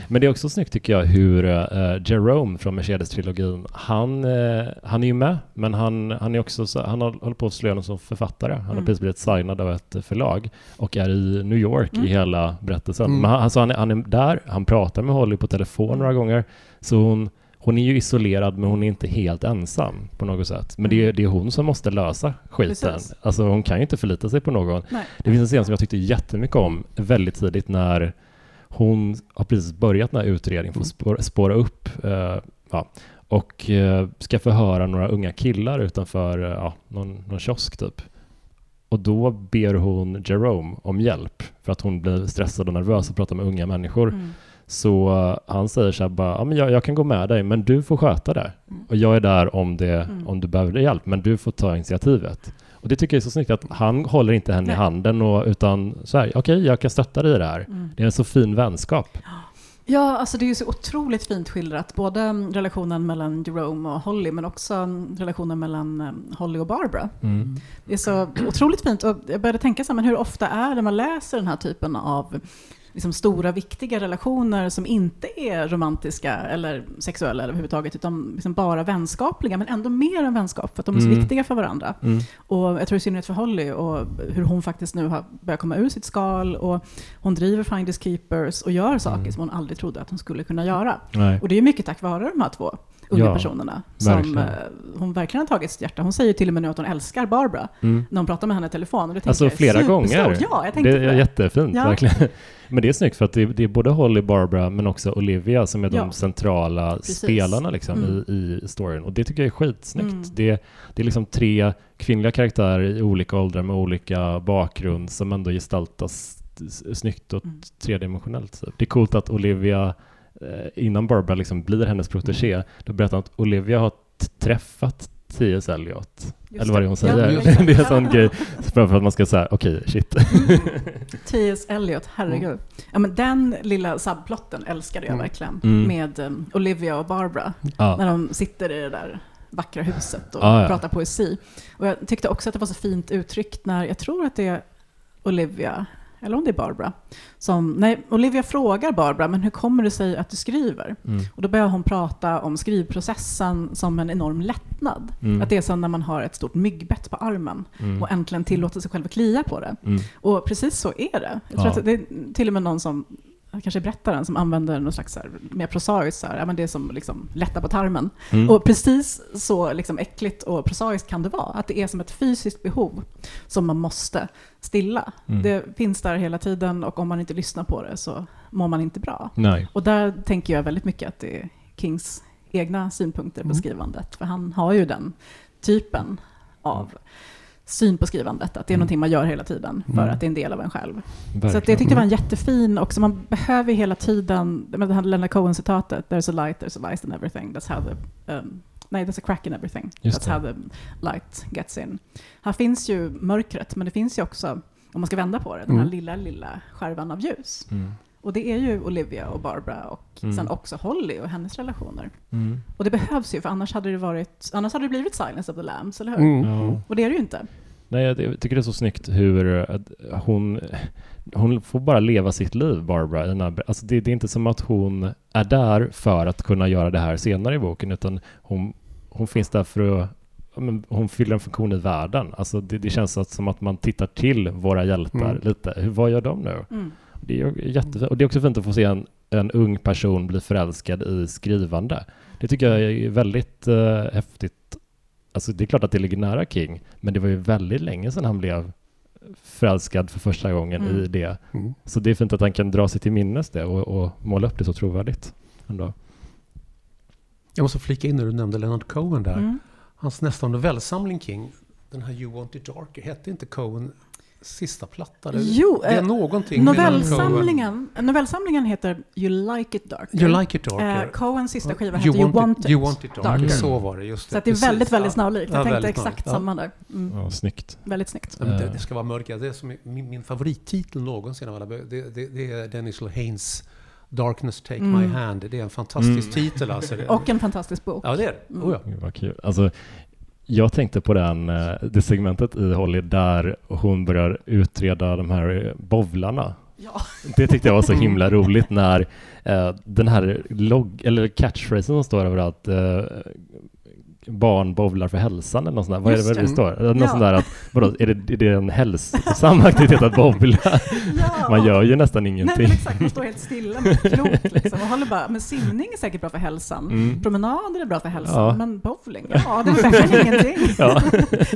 Men det är också snyggt tycker jag hur uh, Jerome från Mercedes-trilogin, han, uh, han är ju med, men han, han är också så, han håller på att slå igenom som författare. Han mm. har precis blivit signad av ett förlag och är i New York mm. i hela berättelsen. Mm. Men han, alltså han, är, han är där, han pratar med Holly på telefon några gånger, så hon hon är ju isolerad men hon är inte helt ensam på något sätt. Men det, är, mm. det är hon som måste lösa skiten. Precis. Alltså hon kan ju inte förlita sig på någon. Nej. Det finns en scen som jag tyckte jättemycket om väldigt tidigt när hon har precis börjat den här utredningen för att spåra, spåra upp uh, ja, och uh, ska förhöra några unga killar utanför uh, ja, någon, någon kiosk typ. Och då ber hon Jerome om hjälp för att hon blir stressad och nervös och pratar med unga människor. Mm. Så han säger så här bara, ja, men jag, jag, kan gå med dig, men du får sköta det. Mm. Och jag är där om, det, mm. om du behöver hjälp, men du får ta initiativet. Och det tycker jag är så snyggt att han håller inte henne Nej. i handen och, utan så här, okej, okay, jag kan stötta dig i det här. Mm. Det är en så fin vänskap. Ja, alltså det är ju så otroligt fint skildrat, både relationen mellan Jerome och Holly, men också relationen mellan um, Holly och Barbara. Mm. Det är så otroligt fint och jag började tänka så här, men hur ofta är det man läser den här typen av liksom stora viktiga relationer som inte är romantiska eller sexuella överhuvudtaget utan liksom bara vänskapliga men ändå mer än vänskap för att de är så mm. viktiga för varandra. Mm. Och jag tror i synnerhet för Holly och hur hon faktiskt nu har börjat komma ur sitt skal och hon driver Finders Keepers och gör saker mm. som hon aldrig trodde att hon skulle kunna göra. Nej. Och det är mycket tack vare de här två unga ja, personerna. Som verkligen. Eh, hon verkligen har tagit sitt hjärta. Hon säger till och med nu att hon älskar Barbara mm. när hon pratar med henne i telefon. Och det alltså flera gånger. Ja, jag det är det. jättefint, ja. verkligen. *laughs* Men det är snyggt för att det är, det är, både Holly, Barbara men också Olivia som är ja. de centrala Precis. spelarna liksom mm. i, i storyn. Och det tycker jag är skitsnyggt. Mm. Det, det är liksom tre kvinnliga karaktärer i olika åldrar med olika bakgrund som ändå gestaltas snyggt och mm. tredimensionellt. Det är coolt att Olivia innan Barbara liksom blir hennes protegé, mm. då berättar hon att Olivia har träffat T.S. Eliot. Eller vad det är hon säger. Ja, *laughs* det är en sån grej för att man ska säga okej, okay, shit. *laughs* T.S. Eliot, herregud. Mm. Ja, men den lilla subplotten älskade jag mm. verkligen. Mm. Med um, Olivia och Barbara. Ja. När de sitter i det där vackra huset och ah, ja. pratar poesi. Och jag tyckte också att det var så fint uttryckt när, jag tror att det är Olivia eller om det är Barbara. Som, nej, Olivia frågar Barbara, men hur kommer det sig att du skriver? Mm. Och då börjar hon prata om skrivprocessen som en enorm lättnad. Mm. Att det är som när man har ett stort myggbett på armen mm. och äntligen tillåter sig själv att klia på det. Mm. Och precis så är det. Jag tror ja. att det är till och med någon som kanske berättaren som använder något slags här, mer prosaiskt, så här, ja, men det är som liksom lätta på tarmen. Mm. Och precis så liksom äckligt och prosaiskt kan det vara. Att det är som ett fysiskt behov som man måste stilla. Mm. Det finns där hela tiden och om man inte lyssnar på det så mår man inte bra. Nej. Och där tänker jag väldigt mycket att det är Kings egna synpunkter på mm. skrivandet. För han har ju den typen av mm syn på skrivandet, att det är mm. någonting man gör hela tiden för mm. att det är en del av en själv. Verkligen. Så det tyckte jag var en jättefin också, man behöver hela tiden, med det här Leonard Cohen-citatet, there's a light, there's a light in everything, that's how the um, Nej, there's a crack in everything. Just That's det. how the light gets in. Här finns ju mörkret, men det finns ju också, om man ska vända på det, den här mm. lilla, lilla skärvan av ljus. Mm. Och det är ju Olivia och Barbara och mm. sen också Holly och hennes relationer. Mm. Och det behövs ju, för annars hade det varit, annars hade det blivit Silence of the Lambs, eller hur? Mm. Och det är det ju inte. Nej, jag tycker det är så snyggt hur hon, hon får bara leva sitt liv, Barbara. Den här, alltså det, det, är inte som att hon är där för att kunna göra det här senare i boken, utan hon, hon finns där för att men, hon fyller en funktion i världen. Alltså det, det känns som att man tittar till våra hjältar mm. lite. Hur, vad gör de nu? Det är jättefint. Och det är också fint att få se en, en ung person bli förälskad i skrivande. Det tycker jag är väldigt uh, häftigt. Alltså det är klart att det ligger nära King, men det var ju väldigt länge sedan han blev förälskad för första gången mm. i det. Mm. Så det är fint att han kan dra sig till minnes det och, och måla upp det så trovärdigt. Ändå. Jag måste flika in när du nämnde Leonard Cohen där. Mm. Hans nästa novellsamling King, den här You Want It Darker, hette inte Cohen sista platta? Jo, det är eh, någonting novellsamlingen, novellsamlingen heter You Like It Darker. You Like It Darker. Eh, Cohens sista skiva heter You, Want, It, you want it darker. darker. Så var det, just det. Så det är Precis. väldigt, väldigt snarlikt. Jag ja, tänkte exakt ja. samma där. Mm. Ja, snyggt. Väldigt snyggt. Ja, det, det, ska vara mörka. Det är som min, min favorittitel någonsin av alla. Det, det, det är Dennis Lehane Darkness Take mm. My Hand. Det är en fantastisk mm. titel. Alltså. Och en fantastisk bok. Ja, det är det. Mm. Oh, ja. Vad kul. Alltså, jag tänkte på den, eh, det segmentet i Holly där hon börjar utreda de här bovlarna. Ja. Det tyckte jag var så himla roligt när eh, den här logg, eller catchphrasen som står överallt, eh, barn bowlar för hälsan eller något sånt där. Vad är det, det står? Något ja. sånt där att, vadå, är det, är det en hälsosam *laughs* aktivitet att bowla? Ja. Man gör ju nästan ingenting. Nej, exakt, man står helt stilla med klot liksom och håller bara, men simning är säkert bra för hälsan. Mm. Promenader är bra för hälsan, ja. men bowling, ja det är verkligen ingenting. *laughs* Ja.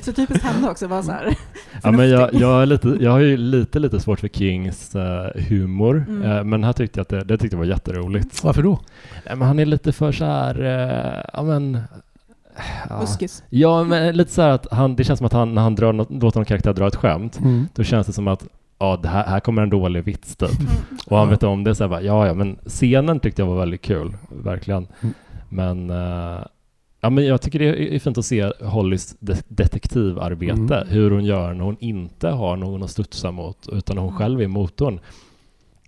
så typiskt henne också, vara så här *laughs* Ja, men jag, jag, är lite, jag har ju lite, lite svårt för Kings uh, humor, mm. uh, men här tyckte jag att det, det tyckte jag var jätteroligt. Varför då? Nej, men han är lite för så här, uh, ja men Buskis. Ja, men lite så här att han, det känns som att han, när han drar något, låter någon karaktär dra ett skämt, mm. då känns det som att ja, det här, här kommer en dålig vits typ. Mm. Och han vet om det, så här, bara, ja, ja, men scenen tyckte jag var väldigt kul, verkligen. Mm. Men, uh, ja, men jag tycker det är fint att se Hollys de detektivarbete, mm. hur hon gör när hon inte har någon att studsa mot, utan hon själv är motorn.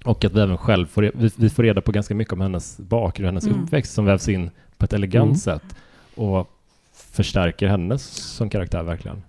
Och att vi även själv får, vi, vi får reda på ganska mycket om hennes bakgrund, hennes mm. uppväxt som vävs in på ett elegant mm. sätt. Och förstärker henne som karaktär verkligen.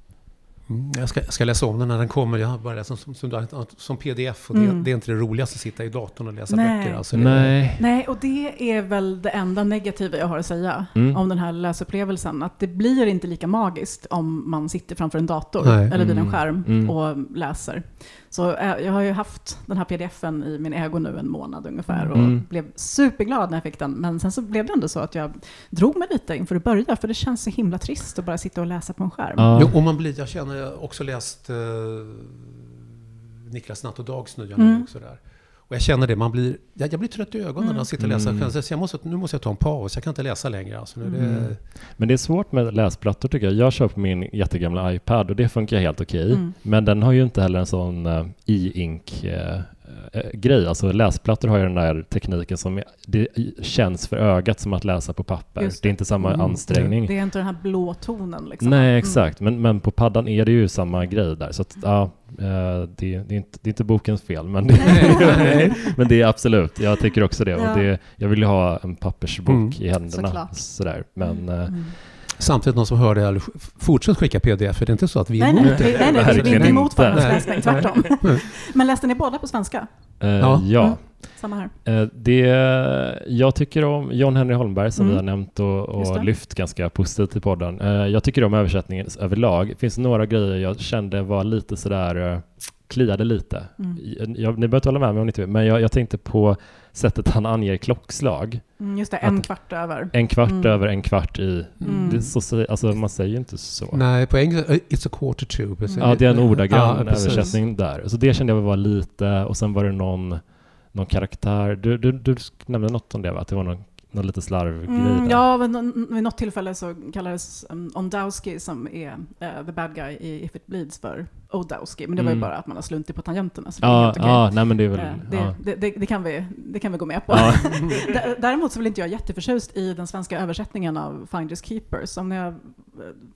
Mm, jag ska, ska, läsa om den när den kommer. Jag har bara läst som, som, som, som pdf och det, mm. det, är inte det roligaste att sitta i datorn och läsa Nej. böcker. Alltså Nej. Nej, och det är väl det enda negativa jag har att säga mm. om den här läsupplevelsen. Att det blir inte lika magiskt om man sitter framför en dator Nej. eller vid en mm. skärm mm. och läser. Så eh, jag har ju haft den här pdfen i min ägo nu en månad ungefär och mm. blev superglad när jag fick den. Men sen så blev det ändå så att jag drog mig lite inför att börja, för det känns så himla trist att bara sitta och läsa på en skärm. Ja. Jo, och man blir, jag känner, jag har också läst eh, Niklas Natt och Dags nya mm. också där. Och jag känner det, man blir, jag, jag blir trött i ögonen mm. när jag sitter och läser. Mm. Så jag måste, nu måste jag ta en paus, jag kan inte läsa längre. Alltså, nu mm. det... Men det är svårt med läsplattor tycker jag. Jag kör på min jättegamla iPad och det funkar helt okej. Okay. Mm. Men den har ju inte heller en sån uh, e-ink uh, grej. Alltså läsplattor har ju den där tekniken som det känns för ögat som att läsa på papper. Det. det. är inte samma mm. ansträngning. Det är inte den här blå tonen. Liksom. Nej, mm. exakt. Men, men på paddan är det ju samma grej där. Så att, ja, det, det, är inte, det är inte bokens fel, men det, *laughs* men det är absolut. Jag tycker också det. Ja. Och det jag vill ju ha en pappersbok mm. i händerna. Sådär. Men, mm. Samtidigt någon som hör det, fortsätt skicka pdf, för det är inte så att vi är emot det. Nej, nej, nej, vi är inte emot förhandsläsning, tvärtom. *laughs* Men läste ni båda på svenska? Uh, ja. ja. Mm. Samma här. Uh, det, jag tycker om John Henry Holmberg som mm. vi har nämnt och, och lyft ganska positivt i podden. Uh, jag tycker om översättningen överlag. Det finns några grejer jag kände var lite sådär, kliade lite. Mm. Jag, ni behöver inte hålla med mig om ni inte vill, men jag, jag tänkte på sättet han anger klockslag. Mm, just det, en kvart över. En kvart mm. över, en kvart i. Mm. Det så, alltså, man säger ju inte så. Nej, på engelska, uh, it's a quarter to. Precis. Ja, det är en ordagrann ja, översättning där. Så det kände jag var lite, och sen var det någon, någon karaktär, du, du, du nämnde något om det va? Att det var någon någon lite slarvgrej mm, Ja, vid, vid något tillfälle så kallades um, Ondowski, som är uh, the bad guy i If it bleeds, för Odowski. Men det var ju mm. bara att man har sluntit på tangenterna. Så det, ja, nej, men det, är väl, uh, det, ja. det, det, kan vi, det kan vi gå med på. Ja. *laughs* Däremot så vill inte jag jätteförtjust i den svenska översättningen av Finders Keepers. Om ni har eh,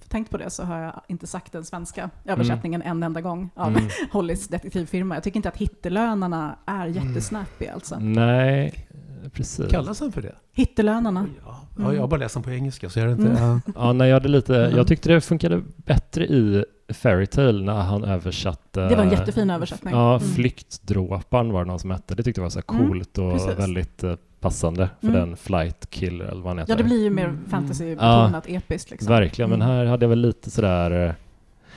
tänkt på det så har jag inte sagt den svenska mm. översättningen mm. en enda gång av mm. *laughs* Hollys detektivfirma. Jag tycker inte att hittelönerna är mm. jättesnappy alltså. Nej, precis. Kallas han för det? Hittelönerna. Ja, ja, jag har bara läst den på engelska så jag inte... Mm. Ja. nej, jag, hade lite, jag tyckte det funkade bättre i Fairytale när han översatte... Det var en jättefin översättning. Ja, mm. Flyktdråpan var det någon som hette. Det tyckte jag var så mm, coolt mm, och väldigt uh, passande för mm. den Flight Killer eller vad han heter. Ja, det blir ju mer mm. fantasy-betonat, ja, episkt. Liksom. Verkligen, men mm. här hade jag väl lite sådär eh,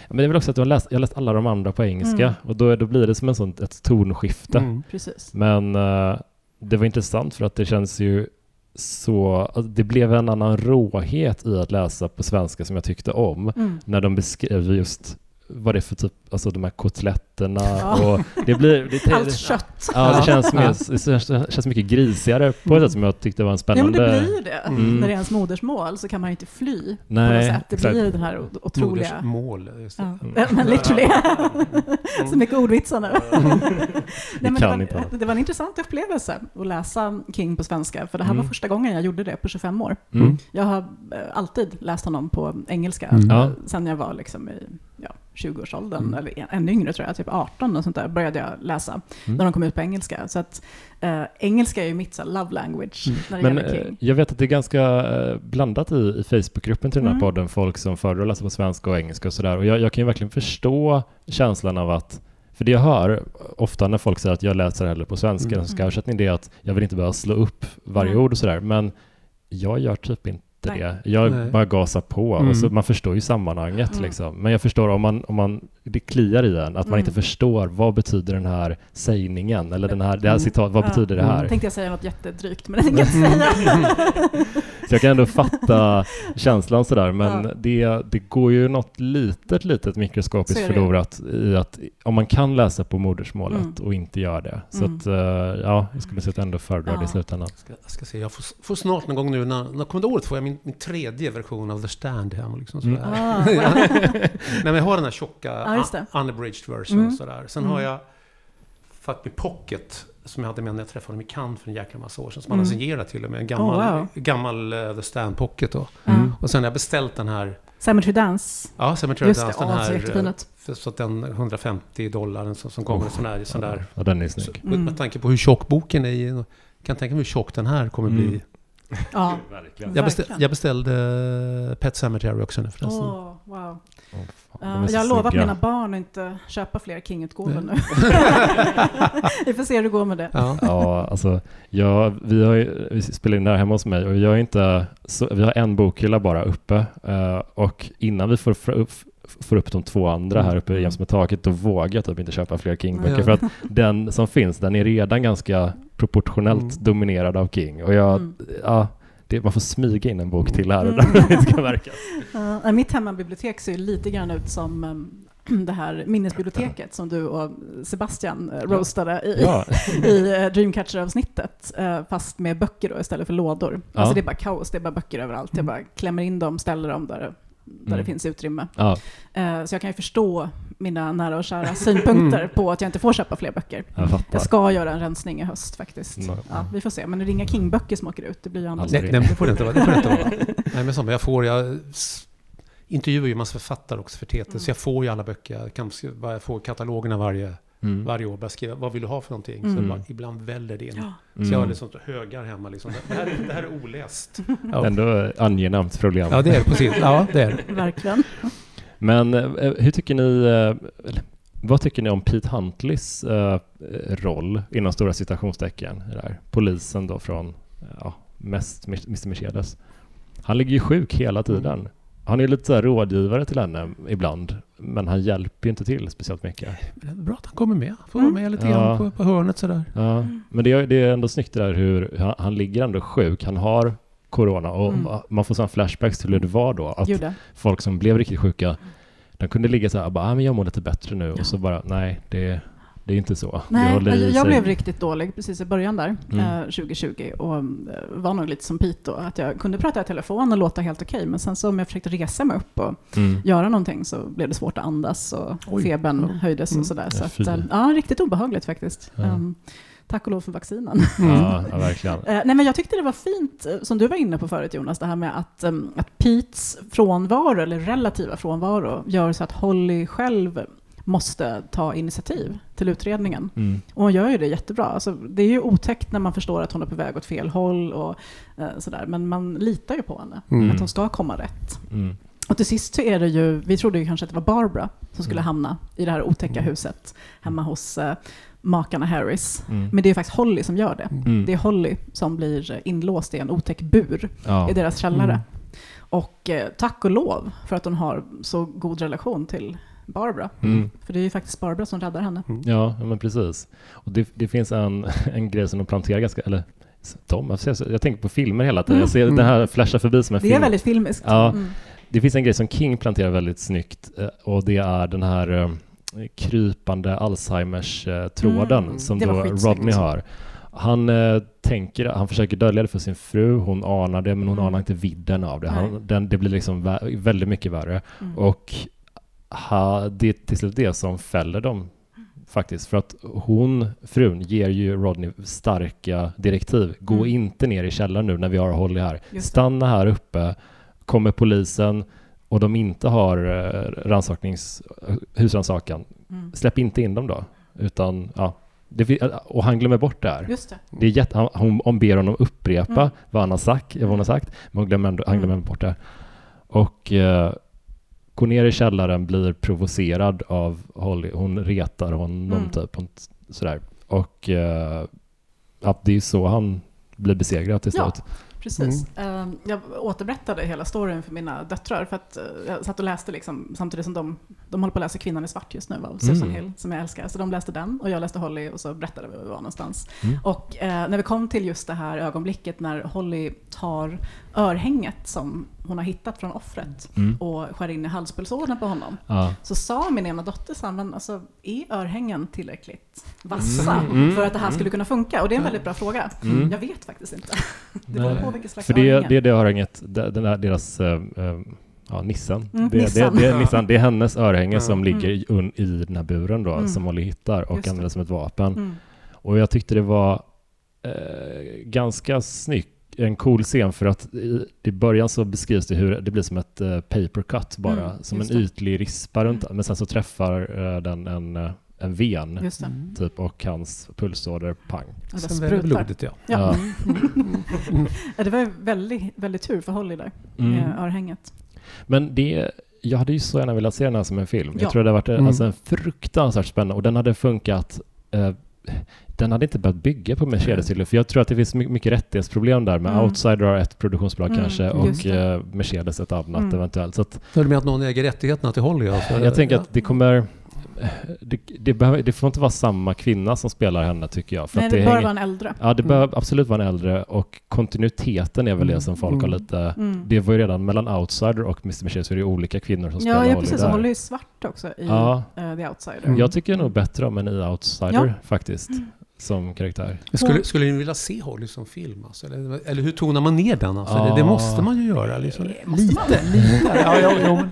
men det är väl också att jag har läst, jag har läst alla de andra på engelska mm. och då, då blir det som en sånt, ett tonskifte. Mm. Men uh, det var intressant för att det känns ju så, alltså det blev en annan råhet i att läsa på svenska som jag tyckte om mm. när de beskrev just vad det är för typ, alltså de här kotletterna ja. och det blir... Det, *laughs* Allt kött. Ja, det känns, mer, det känns mycket grisigare på ett sätt som jag tyckte var en spännande... Ja, men det blir det. Mm. När det är ens modersmål så kan man inte fly Nej, på något sätt. Det exakt. blir den här otroliga... Modersmål, just det. Ja. Mm. *laughs* Men literally. Mm. så mycket ordvitsar nu. Mm. *laughs* Nej, men det, var, det var en intressant upplevelse att läsa King på svenska, för det här mm. var första gången jag gjorde det på 25 år. Mm. Jag har eh, alltid läst honom på engelska, mm. sen jag var liksom i ja, 20-årsåldern, mm. eller ännu yngre tror jag, typ 18 och sånt där, började jag läsa mm. när de kom ut på engelska. Så att äh, engelska är ju mitt så, love language mm. när det Men, gäller King. Jag vet att det är ganska äh, blandat i, i Facebookgruppen till den här mm. podden, folk som föredrar läsa på svenska och engelska och sådär. Och jag, jag kan ju verkligen förstå känslan av att för det jag hör ofta när folk säger att jag läser hellre på svenska än svenska översättning, det är att jag vill inte behöva slå upp varje ord och sådär. Men jag gör typ inte Nej. det. Jag Nej. bara gasar på. Mm. Och så, man förstår ju sammanhanget. Mm. Liksom. Men jag förstår om man, om man, det kliar i en, att man inte mm. förstår vad betyder den här sägningen, eller den här, det här mm. citat, vad ja. betyder det här? Mm. Tänkte jag säga något jättedrygt, men det tänkte jag inte säga. *laughs* så jag kan ändå fatta känslan sådär, men ja. det, det går ju något litet, litet mikroskopiskt förlorat i att om man kan läsa på modersmålet mm. och inte gör det. Så att, uh, ja, jag skulle säga att ändå föredra ja. det i slutändan. Ska, ska se, jag får, får snart någon gång nu, när, när kommande året får jag min min, min tredje version av The Stand hemma. Liksom, mm. Ah, *laughs* Nej, men jag har den här tjocka, ah, unabridged version. Mm. Sådär. Sen mm. har jag Fuck Me Pocket som jag hade med när jag träffade honom i Cannes för en jäkla massa år sedan. Som han har mm. signerat till och med. En gammal, oh, wow. gammal uh, The Stand Pocket. Då. Mm. Och sen har jag beställt den här Cemetery Dance. Ja, Cemetery Just Dance. Det, den här, eh, för, så att den 150 dollar som, som kommer oh, sån här, sån där. Ja, den är snygg. Så, med, med tanke på hur tjock boken är. Kan tänka mig hur tjock den här kommer bli. Ja, *laughs* jag, beställ, jag, beställde Pet Cemetery också nu förresten. Oh, wow. Oh, uh, jag har lovat mina barn att inte köpa fler King-utgåvor nu. *laughs* vi får se hur det går med det. Ja, ja alltså, jag, vi, har, vi spelar in det här hemma hos mig och jag är inte, så, vi har en bokhylla bara uppe uh, och innan vi får upp, får upp de två andra här uppe jäms med taket, då vågar jag typ inte köpa fler King-böcker. Ja. För att den som finns, den är redan ganska proportionellt mm. dominerad av King. Och jag, mm. ja, det, man får smyga in en bok till här *laughs* och där det ska märkas. *laughs* Uh, mitt hemmabibliotek ser lite grann ut som um, *clears throat* det här minnesbiblioteket som du och Sebastian uh, roastade i, ja. *laughs* i uh, Dreamcatcher-avsnittet, uh, fast med böcker då istället för lådor. Ja. Alltså det är bara kaos, det är bara böcker överallt. Jag mm. bara klämmer in dem, ställer dem där där mm. det finns utrymme. Ja. Uh, så jag kan ju förstå mina nära och kära synpunkter mm. på att jag inte får köpa fler böcker. Jag, jag ska göra en rensning i höst faktiskt. No. Ja, vi får se, men det är inga King-böcker som åker ut. Det blir ju andra. Nej, det får det inte vara. Det får inte vara. *laughs* Nej, men som jag får, jag intervjuar ju massa författare också för TT, mm. så jag får ju alla böcker. Jag, kan, jag får katalogerna varje Mm. Varje år börjar skriva, vad vill du ha för någonting? Mm. Så bara, ibland väller det in. Ja. Mm. Så jag har liksom högar hemma. Liksom. Det, här, det här är oläst. *laughs* Ja. Ändå angenämt problem. Ja, det är det. Precis. Ja, det är det. *laughs* Verkligen. Men eh, hur tycker ni, eh, vad tycker ni om Pete Huntleys äh, roll inom stora citationstecken? Där? Polisen då från ja, mest Mr Mercedes. Han ligger ju sjuk hela tiden. Mm. Han är lite så rådgivare till henne ibland, men han hjälper ju inte till speciellt mycket. Det är bra att han kommer med. Får mm. vara med lite grann ja. på, på hörnet sådär. Ja. Men det är, det är ändå snyggt det där hur han, han ligger ändå sjuk. Han har corona och mm. man får sån flashbacks till hur det var då. Att folk som blev riktigt sjuka, de kunde ligga så här, bara, ah, men jag mår lite bättre nu. Ja. Och så bara, nej, det, det är inte så. Nej, jag, jag blev riktigt dålig precis i början där, mm. eh, 2020. Och eh, var nog lite som Pete då, att jag kunde prata i telefon och låta helt okej. Okay, men sen så om jag försökte resa mig upp och mm. göra någonting så blev det svårt att andas och Oj. febern mm. höjdes och sådär. Så att, eh, ja, riktigt obehagligt faktiskt. Ja. Um, Tack och lov för vaccinen. Ja, *laughs* ja verkligen. Eh, nej, men jag tyckte det var fint, som du var inne på förut Jonas, det här med att, um, att Petes frånvaro, eller relativa frånvaro, gör så att Holly själv måste ta initiativ till utredningen. Mm. Och hon gör ju det jättebra. Alltså, det är ju otäckt när man förstår att hon är på väg åt fel håll och eh, sådär. Men man litar ju på henne, mm. att hon ska komma rätt. Mm. Och till sist så är det ju, vi trodde ju kanske att det var Barbara som skulle mm. hamna i det här otäcka mm. huset hemma hos eh, makarna Harris. Mm. Men det är faktiskt Holly som gör det. Mm. Det är Holly som blir inlåst i en otäck bur ja. i deras källare. Mm. Och eh, tack och lov för att hon har så god relation till Barbara. Mm. För det är ju faktiskt Barbara som räddar henne. Mm. Ja, men precis. Och det, det finns en, *laughs* en grej som de planterar ganska, eller de, jag, tänker på filmer hela tiden. Jag ser mm. det här flasha förbi som en det film. Det är väldigt filmiskt. Ja, mm. Det finns en grej som King planterar väldigt snyggt eh, och det är den här eh, krypande Alzheimers-tråden mm. som då Rodney har. Han eh, tänker, han försöker dölja det för sin fru, hon anar det men hon mm. anar inte vidden av det. Han, den, det blir liksom väldigt mycket värre. Mm. Och ha, det är till slut det som fäller dem faktiskt. För att hon, frun, ger ju Rodney starka direktiv. Gå mm. inte ner i källaren nu när vi har Holly här. Stanna här uppe. Kommer polisen och de inte har rannsaknings, husrannsakan, mm. släpp inte in dem då. Utan, ja, det, och han glömmer bort det här. Just det. det är jätte, han, hon, hon ber honom upprepa mm. vad, han har sagt, vad hon har sagt, men hon glömmer, han glömmer mm. bort det. Och uh, går ner i källaren, blir provocerad av Holly. Hon retar honom mm. typ. Sådär. Och uh, ja, det är så han blir besegrad till slut. Ja. Precis. Mm. Ehm, jag återberättade hela storyn för mina döttrar för att eh, jag satt och läste liksom, samtidigt som de, de håller på att läsa Kvinnan i svart just nu av Susan mm. Hill som jag älskar. Så de läste den och jag läste Holly och så berättade vi var vi var någonstans. Mm. Och eh, när vi kom till just det här ögonblicket när Holly tar örhänget som hon har hittat från offret mm. och skär in i halspulsådern på honom. Ja. Så sa min ena dotter så här, men alltså, är örhängen tillräckligt vassa mm. mm. för att det här skulle kunna funka? Och det är en väldigt bra fråga. Mm. Jag vet faktiskt inte. *laughs* det beror på vilket slags För det, örhänge. det är det örhänget, den där, deras uh, ja, Nissan. Mm, det, Nissan. Det, det, Nissan. det är hennes örhänge som mm. ligger i, i den här buren då, som Molly hittar och använder som ett vapen. Och jag tyckte det var eh, ganska snyggt en cool scen för att i, i början så beskrivs det hur det blir som ett uh, paper cut bara, mm, som en det. ytlig rispa runt, mm. men sen så träffar uh, den en, uh, en ven typ och hans pulsåder pang. Ja, sen väller blodet ja. ja. ja. *laughs* Mm. det var väldigt, väldigt tur för Holly där, mm. med örhänget. Men det, jag hade ju så gärna velat se den här som en film. Jag tror det hade varit mm. alltså, en fruktansvärt spännande och den hade funkat den hade inte behövt bygga på Mercedes mm. för jag tror att det finns mycket rättighetsproblem där med mm. Outsider har ett produktionsbolag mm, kanske och uh, Mercedes ett annat mm. eventuellt. Så att, du menar att någon äger rättigheterna till Holly? Alltså? Jag tänker att det kommer det, det, behöver, det, får inte vara samma kvinna som spelar henne tycker jag. För Nej, det, det bör vara en äldre. Ja, det mm. bör absolut vara en äldre och kontinuiteten är väl mm. det som folk mm. har lite... Mm. Det var ju redan mellan Outsider och Mr. Mercedes så är det olika kvinnor som ja, spelar Ja, precis. Hon håller ju svart också i ja. uh, The Outsider. Jag tycker nog bättre om en i Outsider ja. faktiskt. Mm som karaktär. Skulle, skulle ni vilja se Holly som film? Alltså? Eller, eller hur tonar man ner den? Alltså? Ja. Det, det, måste man ju göra. Liksom. Lite, lite. *laughs* Ja, ja, ja,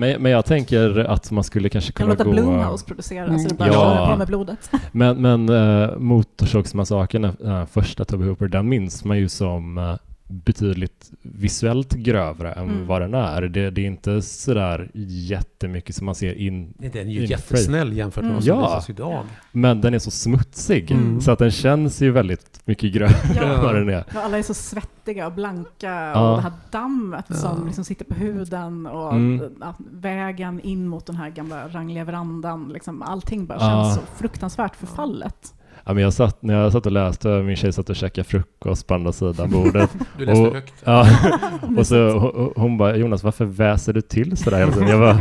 men. Men, jag tänker att man skulle kanske kunna gå... Kan låta Blumhouse producera så det bara ja. på med blodet. *laughs* Men, men uh, Motorsågsmassakern, uh, första Toby Hooper, den minns man ju som uh, betydligt visuellt grövre än mm. vad den är. Det, det, är inte sådär jättemycket som man ser in Nej, Den är ju jättesnäll frame. jämfört med mm. vad som ja, visas idag. Men den är så smutsig mm. så att den känns ju väldigt mycket grövre ja. än vad den är. Ja, alla är så svettiga och blanka och det här dammet ja. som liksom sitter på huden och mm. vägen in mot den här gamla rangliga verandan. Liksom, allting bara känns så fruktansvärt förfallet. Ja, men jag satt, när jag satt och läste, min tjej satt och käkade frukost på andra sidan *laughs* bordet. du läste och, högt. Ja, *laughs* och så hon, hon bara, Jonas varför väser du till sådär hela tiden? Jag bara,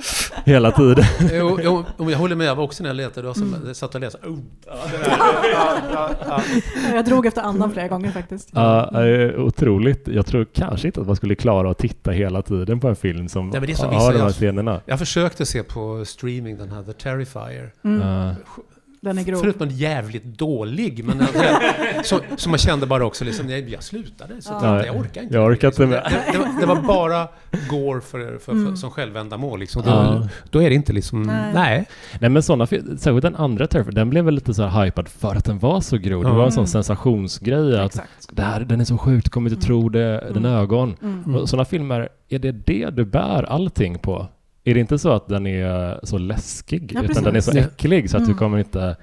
*laughs* hela tiden. jo, jo, jag håller med, jag var också när jag letade, och mm. satt och läste. Oh. jag drog efter andan flera gånger faktiskt. Ja, otroligt. Jag tror kanske inte att man skulle klara att titta hela tiden på en film som ja, har de här scenerna. Jag försökte se på streaming den här The Terrifier. Mm. Den är grov. Förutom jävligt dålig, men *laughs* så, så man kände bara också liksom, jag, jag slutade. Så ja. jag orkar inte. Jag orkar inte med. Det, det, var, det, *laughs* var, bara går för, för, mm. som självändamål. Liksom. Då, ja. då är det inte liksom, nej. Nej, nej men sådana, särskilt den andra Terrifier, den blev väl lite så här hypad för att den var så grov. Det var en sån sensationsgrej att det här, den är så sjukt, kommer inte mm. tro det, mm. den ögon. Mm. Sådana filmer, är det det du bär allting på? Är det inte så att den är så läskig, Ja, utan den är så äcklig så att du Mm. kommer inte...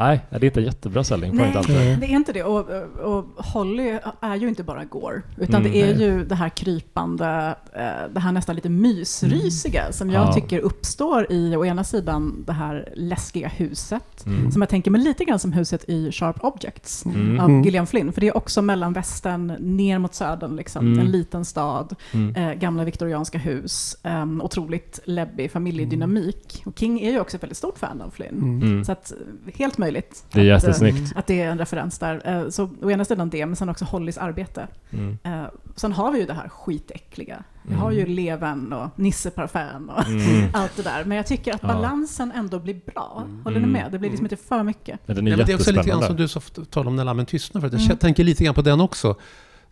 Nej, det är inte jättebra point Nej, alltid. det är inte det. Och, och Holly är ju inte bara gore, utan Mm, det är nej. ju det här krypande, eh, det här nästan lite mysrysiga som jag Ja. tycker uppstår i, å ena sidan, det här läskiga huset, Mm. som jag tänker mig lite grann som huset i Sharp Objects Mm. av Mm. Gillian Flynn, för det är också mellan västern ner mot södern, liksom, Mm. en liten stad, Mm. eh, gamla viktorianska hus, eh, otroligt läbbig familjedynamik. Och King är ju också ett väldigt stort fan av Flynn. Mm. Mm. Så att, helt möjligt. Det är att, eh, jättesnyggt. att det är en referens där. Eh, Så å ena sidan det, men sen också Hollys arbete. Mm. Eh, Sen har vi ju det här skitäckliga. Vi har ju Leven och Nisseparfym och Mm. *laughs* allt det där. Men jag tycker att Ja. balansen ändå blir bra. Håller Mm. ni med? Det blir liksom inte för mycket. Men den är Ja, men det är också lite grann som du talade om när lammen tystnar. För att jag Mm. tänker lite grann på den också.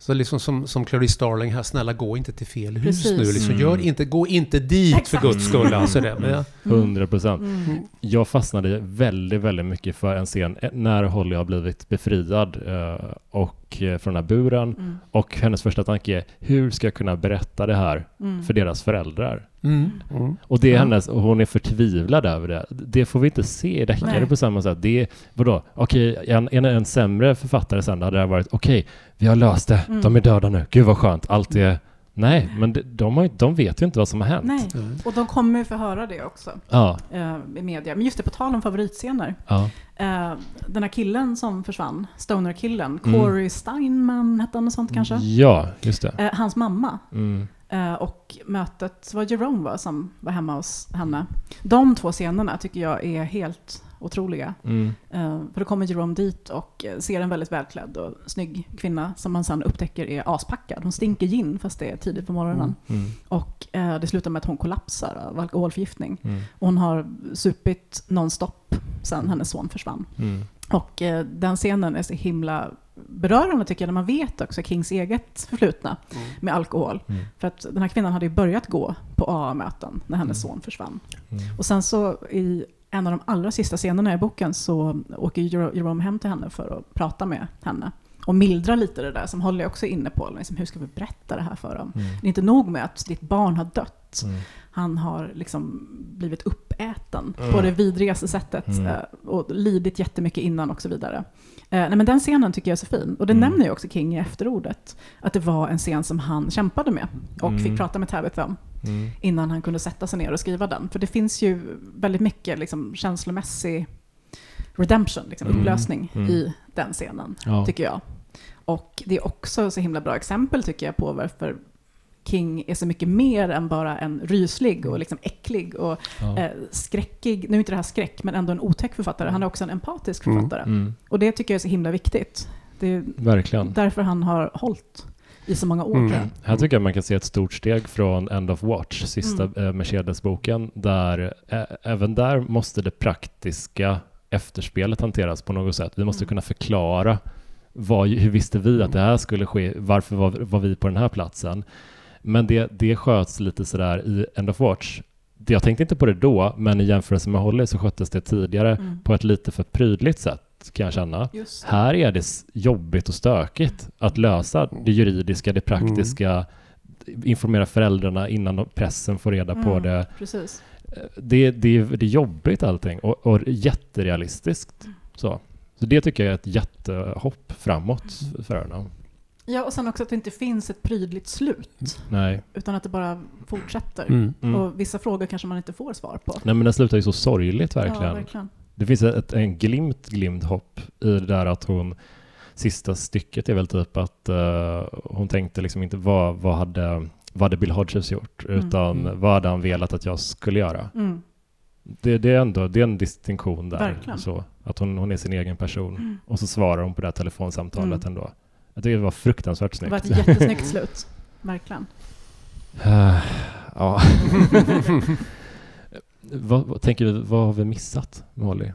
Så liksom som, som Clarice Starling här, snälla gå inte till fel hus Precis. nu. Liksom, Mm. Gör inte, gå inte dit Exakt. för guds skull. Alltså det. Men, ja. Mm. 100 procent. Mm. Jag fastnade väldigt, väldigt mycket för en scen eh, när Holly har blivit befriad eh, och eh, från den här buren. Mm. Och hennes första tanke är, hur ska jag kunna berätta det här Mm. för deras föräldrar? Mm. Mm. Och det är hennes, och hon är förtvivlad över det. Det får vi inte se i deckare på samma sätt. Det är, vadå, okej, en, en, en sämre författare sen hade det varit, okej, vi har löst det, Mm. de är döda nu, gud vad skönt, allt är... Nej, men de, de, har, de vet ju inte vad som har hänt. Nej, Mm. och de kommer ju få höra det också Ja, eh, i media. Men just det, på tal om favoritscener. ja. Eh, den här killen som försvann, Stoner-killen, Mm. Corey Steinman hette han och sånt kanske? Ja, just det. Eh, hans mamma Mm. Eh, och mötet, var Jerome va, som var hemma hos henne. De två scenerna tycker jag är helt otroliga. Mm. Eh, för då kommer Jerome dit och eh, ser en väldigt välklädd och snygg kvinna som man sen upptäcker är aspackad. Hon stinker gin fast det är tidigt på morgonen. Mm. Och eh, det slutar med att hon kollapsar av alkoholförgiftning. Mm. Och hon har supit nonstop sen hennes son försvann. Mm. Och den scenen är så himla berörande tycker jag, när man vet också Kings eget förflutna med alkohol. Mm. För att den här kvinnan hade ju börjat gå på AA-möten när hennes son försvann. Mm. Och sen så i en av de allra sista scenerna i boken så åker Jer- Jerome hem till henne för att prata med henne. Och mildra lite det där som Holly också är inne på. Liksom, hur ska vi berätta det här för dem? Mm. Det är inte nog med att ditt barn har dött. Mm. Han har liksom blivit uppäten Mm. på det vidrigaste sättet Mm. eh, och lidit jättemycket innan och så vidare. Eh, nej, men den scenen tycker jag är så fin. Och det Mm. nämner ju också King i efterordet. Att det var en scen som han kämpade med och Mm. fick prata med Tabitha om Mm. innan han kunde sätta sig ner och skriva den. För det finns ju väldigt mycket liksom, känslomässig redemption, liksom, Mm. upplösning Mm. i den scenen, Ja. tycker jag. Och det är också så himla bra exempel, tycker jag, på varför King är så mycket mer än bara en ryslig och liksom äcklig och Ja. eh, skräckig, nu är inte det här skräck, men ändå en otäck författare. Han är också en empatisk Mm. författare. Mm. Och det tycker jag är så himla viktigt. Det är Verkligen. därför han har hållit i så många år, Mm. Här tycker jag man kan se ett stort steg från End of Watch, sista Mm. eh, Mercedes-boken, där ä- även där måste det praktiska efterspelet hanteras på något sätt. Vi måste Mm. kunna förklara vad, hur visste vi att det här skulle ske? Varför var, var vi på den här platsen? Men det, det sköts lite sådär i End of Watch. Jag tänkte inte på det då, men i jämförelse med Holly så sköttes det tidigare Mm. på ett lite för prydligt sätt, kan jag känna. Här är det jobbigt och stökigt att lösa det juridiska, det praktiska, informera föräldrarna innan pressen får reda på Mm. det. Precis. Det, det. Det är jobbigt allting och, och jätterealistiskt. Så. så det tycker jag är ett jättehopp framåt för henne. Ja, och sen också att det inte finns ett prydligt slut, Nej. utan att det bara fortsätter. Mm. Mm. Och vissa frågor kanske man inte får svar på. Nej men det slutar ju så sorgligt verkligen. Ja, verkligen. Det finns ett, en glimt, glimt hopp i det där att hon Sista stycket är väl typ att eh, hon tänkte liksom inte vad, vad, hade, vad hade Bill Hodges gjort Mm. utan Mm. vad hade han velat att jag skulle göra. Mm. Det, det är ändå det är en distinktion där. Verkligen. Så, att hon, hon är sin egen person. Mm. Och så svarar hon på det här telefonsamtalet Mm. ändå. Jag tycker det var fruktansvärt Det snyggt. var ett jättesnyggt slut. Verkligen. Eh, ja. *laughs* vad, vad, tänker du, vad har vi missat med Holly?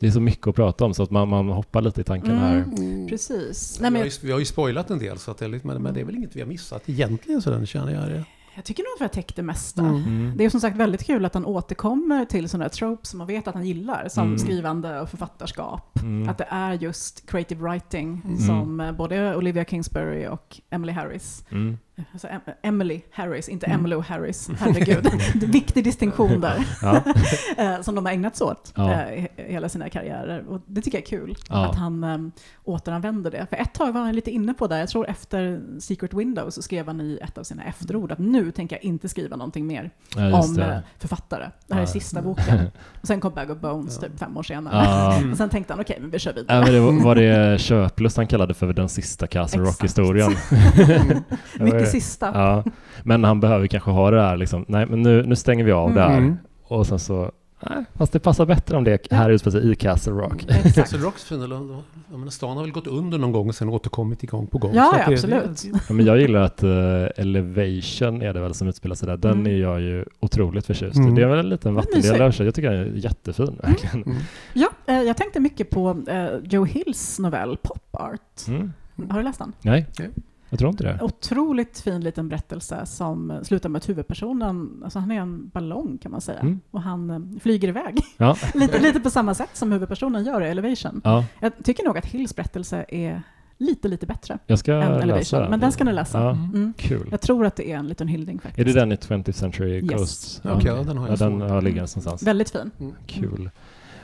Det är så mycket att prata om så att man, man hoppar lite i tanken Mm. här. Mm. Precis. Vi, Nej, har men ju, vi har ju spoilat en del, så att det är lite, men, men det är väl inget vi har missat egentligen, så den känner jag. Det. Jag tycker nog att vi har täckt det mesta. Mm. Mm. Det är som sagt väldigt kul att han återkommer till sådana här tropes som man vet att han gillar, som Mm. skrivande och författarskap. Mm. Att det är just creative writing Mm. som eh, både Olivia Kingsbury och Emily Harris Mm. Alltså Emily Harris, inte mm. Emily Harris, *laughs* herregud. *laughs* Viktig distinktion där. Ja. *laughs* Eh, som de har ägnat sig åt ja. Eh, hela sina karriärer. Och det tycker jag är kul, ja. att han um, återanvänder det. För ett tag var han lite inne på det, jag tror efter Secret Windows så skrev han i ett av sina efterord att nu tänker jag inte skriva någonting mer om det. författare. Det här är sista boken. Och sen kom Bag of Bones typ fem år senare. och sen tänkte han, okej, okay, men vi kör vidare. Ja, men det var, var det köplust han kallade för den sista Castle Rock-historien? Mycket sista. Ja, men han behöver kanske ha det där liksom, nej men nu, nu stänger vi av mm. där. Och sen så Nej, fast det passar bättre om det här utspelar sig i Castle Rock. Mm, Castle Rocks fina, stan har väl gått under någon gång och sen återkommit igång på gång. Ja, ja absolut. Det, ja, men jag gillar att uh, Elevation är det väl som utspelar sig där. Den mm. är jag ju otroligt förtjust mm. Det är väl en liten vattendel Jag tycker den är jättefin, mm. verkligen. Mm. Ja, eh, jag tänkte mycket på uh, Joe Hills novell Pop Art. Mm. Har du läst den? Nej. Jag tror inte det. Otroligt fin liten berättelse som slutar med att huvudpersonen, alltså han är en ballong kan man säga, mm. och han eh, flyger iväg. *laughs* Ja. *laughs* lite, lite på samma sätt som huvudpersonen gör i Elevation. Ja. Jag tycker nog att Hills berättelse är lite, lite bättre jag ska än Elevation. Den. Men den ska ni läsa. Ja, mm. Kul. Jag tror att det är en liten hyllning faktiskt. Är det den i 20th Century Ghosts? Yes. Okay, den har jag ja, Den har ligger någonstans. Väldigt fin. Mm. Kul.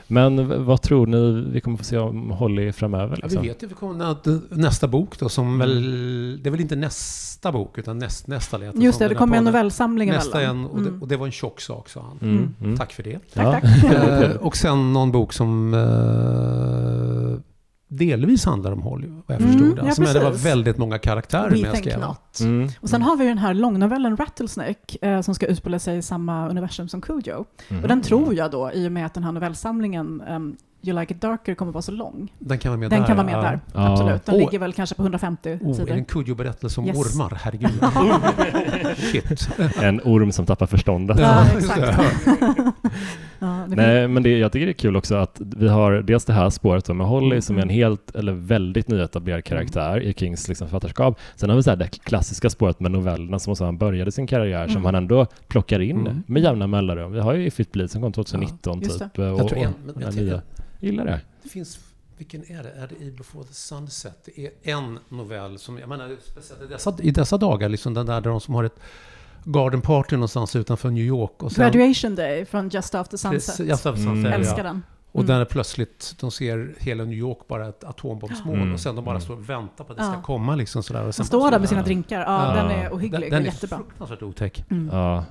Men vad tror ni vi kommer få se om Holly framöver? Liksom? Ja, vi vet ju vi kommer nästa bok då som mm. väl, det är väl inte nästa bok utan näst, nästa Just det, det kommer en novellsamling Nästa en, och, mm. det, och, det, var en tjock sak sa han. Mm. Mm. Tack för det. Tack, tack. Eh, och sen någon bok som uh, delvis handlar om Holly, vad jag mm, förstod det. Alltså, men det var väldigt många karaktärer We med jag skrev. Mm. Och sen har vi den här långnovellen Rattlesnake eh, som ska utspela sig i samma universum som Cujo. Mm. Och den tror jag då, i och med att den här novellsamlingen um, You Like It Darker kommer vara så lång. Den kan vara med den där. Kan vara med ja. där. Ja. Absolut. Den oh. ligger väl kanske på 150 oh, sidor. Är en Cujo-berättelse om yes. ormar? Herregud. *laughs* Shit. En orm som tappar förståndet. Ja, exakt. *laughs* Ja, Nej, men det, jag tycker det är kul också att vi har dels det här spåret med Holly mm. som är en helt, eller väldigt nyetablerad karaktär mm. i Kings liksom, författarskap. Sen har vi så här det klassiska spåret med novellerna som också han började sin karriär mm. som han ändå plockar in mm. med jämna mellanrum. Vi har ju If It Bleed som kom 2019 ja, typ. Och, jag tror en, men jag nya. Gillar det. Det finns vilken är det? Är det i Before the Sunset? Det är en novell som, jag menar, speciellt i dessa, i dessa dagar, liksom den där, där de som har ett garden party någonstans utanför New York. Och sen, Graduation Day från Just After Sunset. Just after sunset mm. Älskar den. Och mm. där plötsligt, de ser hela New York bara ett atombombsmål mm. och sen de bara mm. står och väntar på att det ska komma liksom sådär. Och sen står där med sina drinkar. Ja, ja. den är ohygglig. Den, den är jättebra. fruktansvärt otäck. Mm. Ja,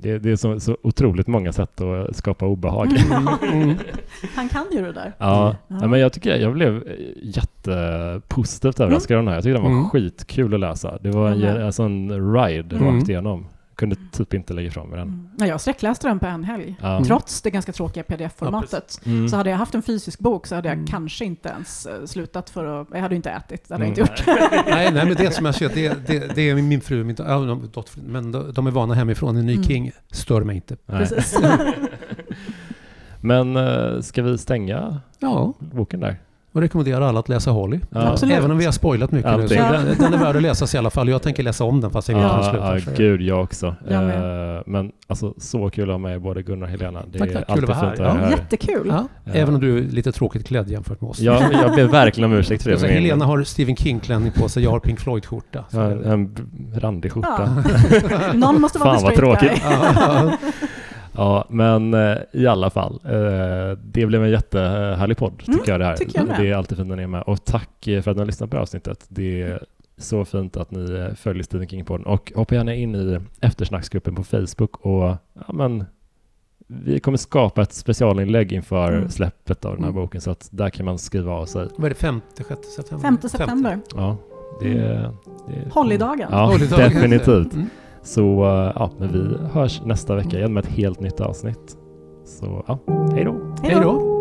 det, det är så, så, otroligt många sätt att skapa obehag. Mm. *laughs* Han kan ju det där. Ja, ja. men jag tycker jag blev jättepositivt överraskad av den här. Jag tycker den var mm. skitkul att läsa. Det var en, en sån ride mm. rakt igenom kunde typ inte lägga ifrån mig den. Mm. Ja, jag sträckläste den på en helg. Ja. Trots det ganska tråkiga pdf-formatet. Ja, mm. Så hade jag haft en fysisk bok så hade jag mm. kanske inte ens uh, slutat för att... Jag hade inte ätit, det hade jag inte gjort. *laughs* nej, nej, men det som jag ser, det, det, det är min fru, min, ja, men de är vana hemifrån. En ny mm. King stör mig inte. Precis. *laughs* men uh, ska vi stänga ja. boken där? Och rekommenderar alla att läsa Holly. Ja. Även om vi har spoilat mycket nu. Så den, den, är värd att läsas i alla fall. Jag tänker läsa om den fast jag vet ja, slutar. Ja, gud, jag också. Jag uh, men alltså så kul att ha med både Gunnar och Helena. Det tack, är tack. alltid kul att vara här. Ja. Jättekul. Ja. Även om du är lite tråkigt klädd jämfört med oss. Ja, jag ber verkligen om ursäkt för det. Så Helena har Stephen King-klänning på sig, jag har Pink Floyd-skjorta. Ja, en randig skjorta. *laughs* Någon måste vara Fan vad tråkigt. *laughs* Ja, men eh, i alla fall. Eh, det blev en jättehärlig podd, tycker mm, jag det här. Jag det är alltid fint när ni är med. Och tack för att ni har lyssnat på avsnittet. Det är så fint att ni eh, följer Stephen King-podden. Och hoppa gärna in i eftersnacksgruppen på Facebook och ja, men, vi kommer skapa ett specialinlägg inför mm. släppet av den här mm. boken så att där kan man skriva av sig. Vad är det, 5 6 september? 5 september. Ja, det är... Det är Hollydagen. Ja, Hollydagen. definitivt. Mm. Så eh, ja, men vi hörs nästa vecka igen med ett helt nytt avsnitt. Så ja, hej då! Hej då!